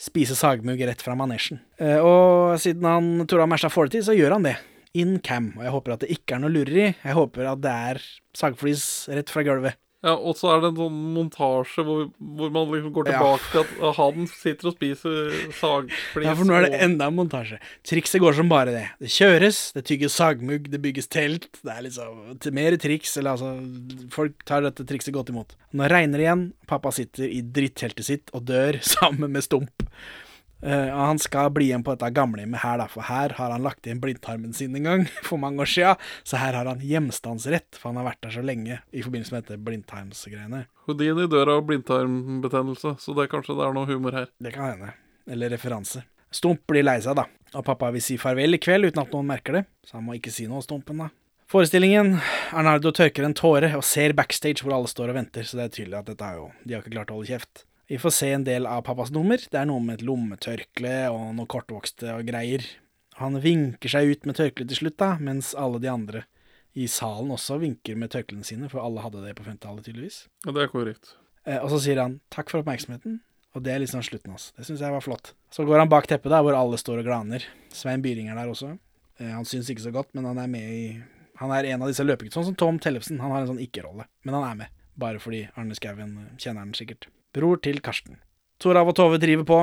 spise sagmugg rett fra manesjen. Eh, og siden han Toralv Merstad får det til, så gjør han det. In cam. Og jeg håper at det ikke er noe lureri. Jeg håper at det er sagflis rett fra gulvet. Ja, Og så er det en sånn montasje hvor, hvor man liksom går Ja. tilbake til at han sitter og spiser sagflis. Ja, for nå er det enda en montasje. Trikset går som bare det. Det kjøres, det tygges sagmugg, det bygges telt. Det er liksom mer triks. Eller altså Folk tar dette trikset godt imot. Nå regner det igjen. Pappa sitter i dritteltet sitt og dør sammen med Stump. Og han skal bli igjen på dette gamlehjemmet her, da, for her har han lagt igjen blindtarmen sin en gang for mange år sia. Så her har han hjemstandsrett, for han har vært der så lenge i forbindelse med dette blindtarmsgreiene. Houdini dør av blindtarmbetennelse, så det kanskje det er noe humor her. Det kan hende. Eller referanse. Stump blir lei seg, da. Og pappa vil si farvel i kveld uten at noen merker det. Så han må ikke si noe, Stumpen, da. Forestillingen. Arnardo tørker en tåre og ser backstage hvor alle står og venter, så det er tydelig at dette er jo De har ikke klart å holde kjeft. Vi får se en del av pappas nummer. Det er noe med et lommetørkle og noe kortvokste og greier. Han vinker seg ut med tørkleet til slutt, da, mens alle de andre i salen også vinker med tørklene sine, for alle hadde det på 50-tallet, tydeligvis. Ja, det er korrekt. Eh, og så sier han 'takk for oppmerksomheten', og det er liksom slutten hans. Det syns jeg var flott. Så går han bak teppet, da, hvor alle står og glaner. Svein Byring er der også. Eh, han syns ikke så godt, men han er med i Han er en av disse løpeguttene, sånn som Tom Tellefsen. Han har en sånn ikke-rolle, men han er med. Bare fordi Arne Skouen eh, kjenner han sikkert. Bror til Karsten. Torav og Tove driver på.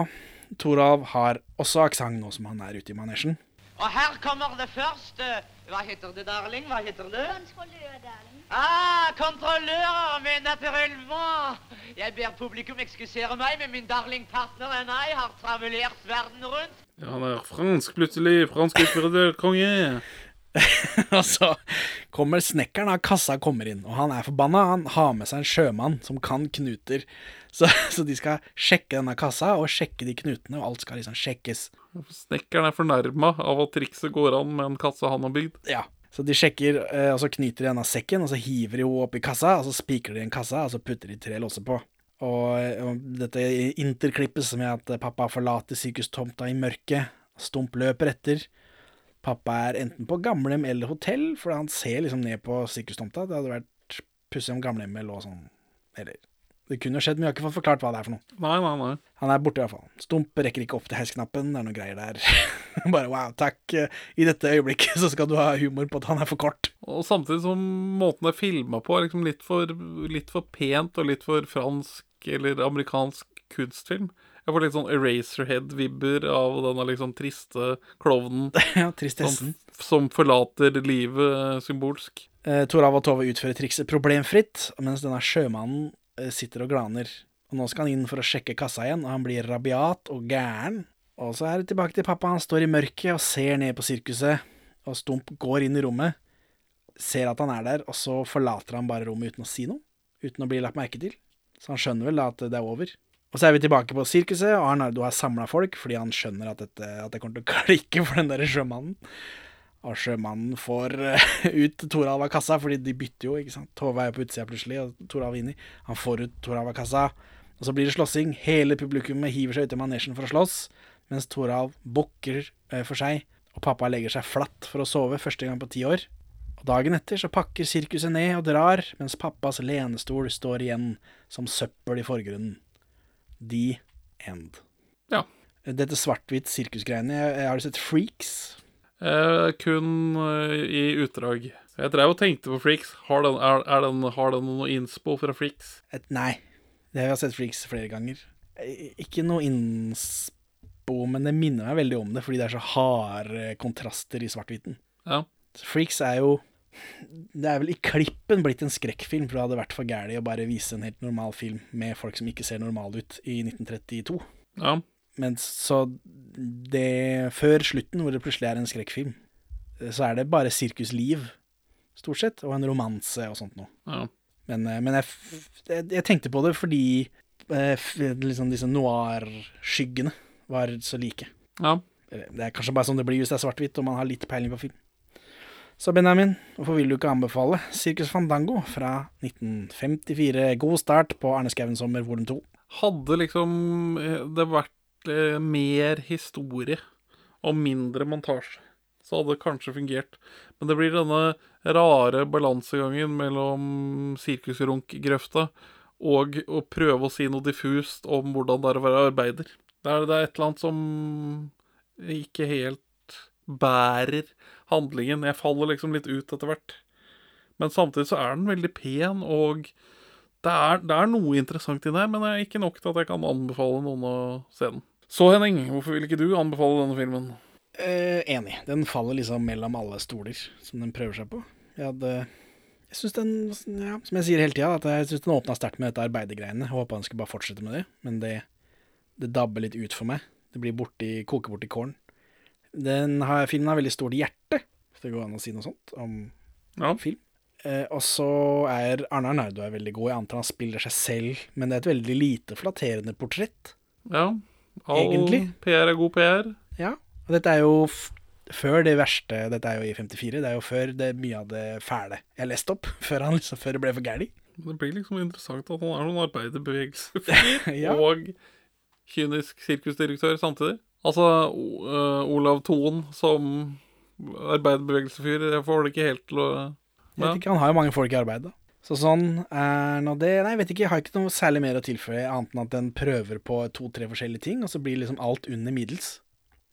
Torav har også aksent nå som han er ute i manesjen. Og her kommer det første. Hva heter det, darling? Hva heter det? Kontrollør, darling. Ah, kontrollører, men naturellement. Jeg ber publikum ekskusere meg, men min darling partner og jeg har travelert verden rundt. Ja, han er fransk plutselig. Fransk utbryter konge. og så kommer snekkeren av kassa kommer inn, og han er forbanna. Han har med seg en sjømann som kan knuter. Så, så de skal sjekke denne kassa, og sjekke de knutene, og alt skal liksom sjekkes. Snekkeren er fornærma av at trikset går an med en kasse han har bygd. Ja. Så de sjekker, eh, og så knyter de denne sekken, og så hiver de henne opp i kassa, og så spikrer de en kassa, og så putter de tre låser på. Og, eh, og dette interklippes med at pappa forlater sykehustomta i mørket. Stump løper etter. Pappa er enten på gamlehjem eller hotell, for han ser liksom ned på sykehustomta. Det hadde vært pussig om gamlehjemmet lå sånn Eller det kunne jo skjedd, men jeg har ikke fått forklart hva det er for noe. Nei, nei, nei. Han er borte, i hvert fall. Stump rekker ikke opp til heisknappen. Det er noe greier der. Bare wow, takk. I dette øyeblikket så skal du ha humor på at han er for kort. Og samtidig som måten det er filma på, er liksom litt for, litt for pent og litt for fransk eller amerikansk kunstfilm. Jeg får litt sånn Eraserhead-vibber av denne liksom triste klovnen ja, tristessen. som, som forlater livet symbolsk. Eh, Torav og Tove utfører trikset problemfritt, mens denne sjømannen eh, sitter og glaner. Og nå skal han inn for å sjekke kassa igjen, og han blir rabiat og gæren. Og så er det tilbake til pappa. Han står i mørket og ser ned på sirkuset, og Stump går inn i rommet, ser at han er der, og så forlater han bare rommet uten å si noe. uten å bli lagt merke til. Så han skjønner vel da at det er over. Og så er vi tilbake på sirkuset, og Arnardo har samla folk fordi han skjønner at, dette, at det kommer til å klikke for den der sjømannen. Og sjømannen får eh, ut Toralv av kassa, fordi de bytter jo, ikke sant. Tove er på utsida plutselig, og Toralv inni. Han får ut Toralv av kassa, og så blir det slåssing. Hele publikummet hiver seg ut i manesjen for å slåss, mens Toralv bukker eh, for seg, og pappa legger seg flatt for å sove første gang på ti år. Og dagen etter så pakker sirkuset ned og drar, mens pappas lenestol står igjen som søppel i forgrunnen. The end. Ja. Dette svart-hvitt sirkusgreiene, jeg, jeg har du sett Freaks? Eh, kun eh, i utdrag. Jeg drev og tenkte på Freaks. Har den, er, er den, har den noe innspo fra Freaks? Et, nei. Det har jeg sett Freaks flere ganger. Ikke noe innspo, men det minner meg veldig om det, fordi det er så harde kontraster i svart-hviten. Ja. Freaks er jo Det er vel i klippen blitt en skrekkfilm, for det hadde vært for gæli å bare vise en helt normal film med folk som ikke ser normale ut, i 1932. Ja. Men så det Før slutten, hvor det plutselig er en skrekkfilm, så er det bare sirkusliv, stort sett, og en romanse og sånt noe. Ja. Men, eh, men jeg, jeg, jeg tenkte på det fordi eh, liksom disse noir-skyggene var så like. Ja. Det er kanskje bare sånn det blir hvis det er svart-hvitt og man har litt peiling på film. Så Benjamin, hvorfor vil du ikke anbefale Circus Fandango fra 1954? God start på Arne Skouen sommer volum 2. Hadde liksom eh, det vært eh, mer historie og mindre montasje, så hadde det kanskje fungert. Men det blir denne rare balansegangen mellom sirkusrunkgrøfta og å prøve å si noe diffust om hvordan det er å være arbeider. Det er, det er et eller annet som ikke helt bærer handlingen. Jeg faller liksom litt ut etter hvert. Men samtidig så er den veldig pen, og det er, det er noe interessant i den her, men det er ikke nok til at jeg kan anbefale noen å se den. Så Henning, hvorfor vil ikke du anbefale denne filmen? Eh, enig. Den faller liksom mellom alle stoler som den prøver seg på. Jeg hadde Jeg syns den ja, Som jeg sier hele tida, at jeg syns den åpna sterkt med dette arbeidergreiene. Jeg håpa den skulle bare fortsette med det, men det, det dabber litt ut for meg. Det blir borti, koker bort i kålen. Den har, filmen har veldig stort hjerte, hvis det går an å si noe sånt om Ja. film. Eh, og så er Arne Arnaudo er veldig god. Jeg antar han spiller seg selv, men det er et veldig lite flatterende portrett. Ja. All Egentlig. PR er god PR. Ja, og dette er jo før det verste Dette er jo i 54. Det er jo før det mye av det fæle jeg leste opp. Før, han liksom, før det ble for gæli. Det blir liksom interessant at han er noen arbeiderbevegelsesfyr Ja. og kynisk sirkusdirektør samtidig. Altså, øh, Olav Thon som arbeiderbevegelsefyr, jeg får det ikke helt til å Jeg vet ikke, Han har jo mange folk i arbeid, da. Så sånn er nå det Nei, jeg vet ikke, jeg har ikke noe særlig mer å tilføye, annet enn at den prøver på to-tre forskjellige ting, og så blir liksom alt under middels.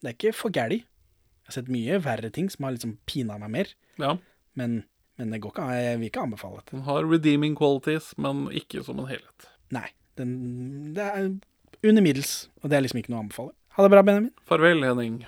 Det er ikke for gæli. Jeg har sett mye verre ting som har liksom pina meg mer, Ja. men, men det går ikke. Jeg vil ikke anbefale det. Den har redeeming qualities, men ikke som en helhet. Nei. Den, det er under middels, og det er liksom ikke noe å anbefale. Ha det bra, Benjamin. Farvel, Henning.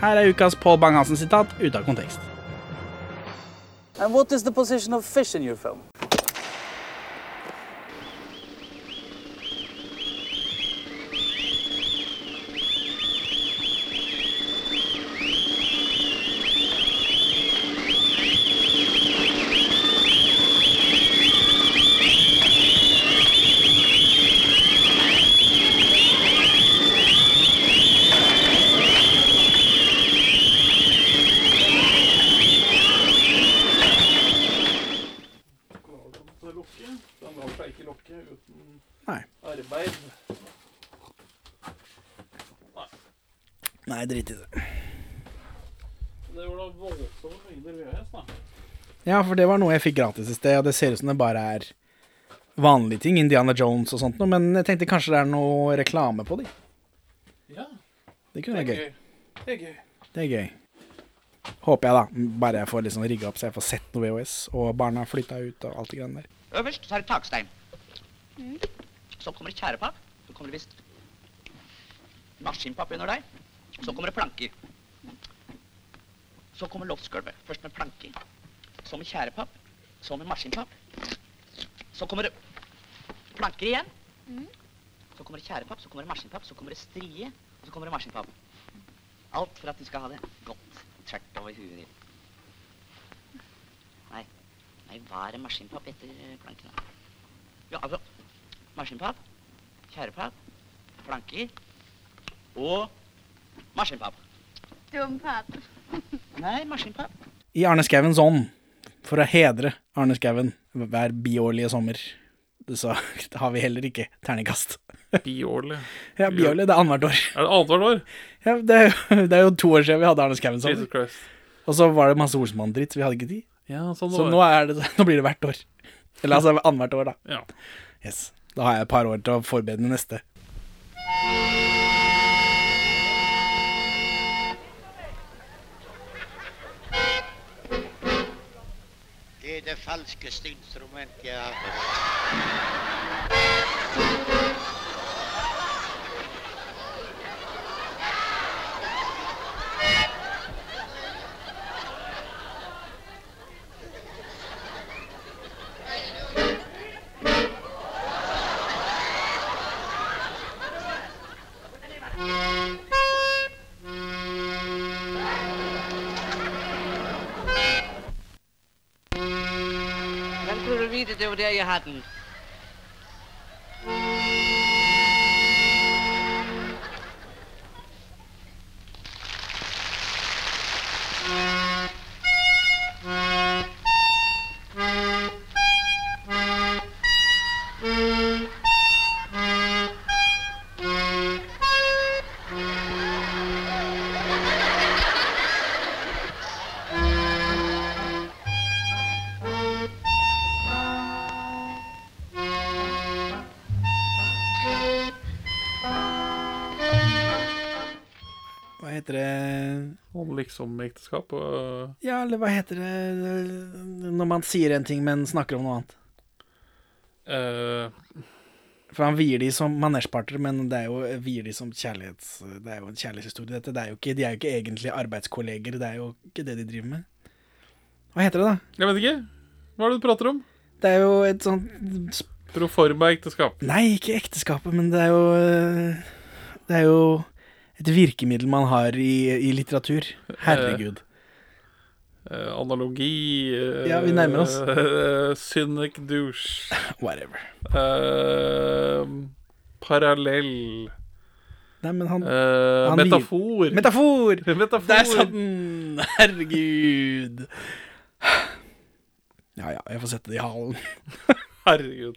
Her er ukas Pål Bang-Hansen-sitat ute av kontekst. And what is the position of fish film? Ja, for det var noe jeg fikk gratis i sted, og det ser ut som det bare er vanlige ting, Indiana Jones og sånt noe, men jeg tenkte kanskje det er noe reklame på de. Ja, Det kunne være gøy. Det er gøy. Det er gøy. Håper jeg, da. Bare jeg får liksom rigga opp så jeg får sett noe VHS, og barna flytta ut og alt det greiene der. Øverst så er det takstein. Så kommer det tjærepapp. Så kommer det visst maskinpapp under der. Så kommer det planker. Så kommer loftsgulvet. Først med planker. Så med tjærepapp. Så med maskinpapp. Så kommer det planker igjen. Så kommer det tjærepapp, så kommer det maskinpapp, så kommer det strie, og så kommer det maskinpapp. Alt for at du skal ha det godt tvert over huet ditt. Nei, nei, hva er maskinpapp etter plankene? Ja, altså, maskinpapp, tjærepapp, planker og maskinpapp. Dompapp. Nei, maskinpapp. I Arne Skauens ånd, for å hedre Arne Skouen hver biårlige sommer, så har vi heller ikke terningkast. Biårlig. Ja, biårlig. Det er annethvert år. Er det annethvert år? Ja, det, er jo, det er jo to år siden vi hadde Arne Jesus sommer. Og så var det masse Olsmann-dritt, så vi hadde ikke tid. Ja, sånn Så nå, er det, nå blir det hvert år. Eller altså annethvert år, da. Ja. Yes. Da har jeg et par år til å forberede det neste. Falskeste instrument jeg har hørt. Ekteskap og Ja, eller hva heter det når man sier en ting, men snakker om noe annet? Uh, For han vier de som manesjpartnere, men det er jo vier de som kjærlighets... Det er jo en kjærlighetshistorie, dette. Det er jo ikke, de er jo ikke egentlig arbeidskolleger, det er jo ikke det de driver med. Hva heter det, da? Jeg vet ikke. Hva er det du prater om? Det er jo et sånt Proforma ekteskap. Nei, ikke ekteskapet, men det er jo Det er jo et virkemiddel man har i, i litteratur. Herregud. Eh, analogi eh, Ja, vi nærmer oss. eh, cynic douche. Whatever. Eh, parallell. Nei, men han, Eh, han metafor. Metafor! Metafor. Der satt den! Herregud. Ja ja, jeg får sette det i halen. Herregud.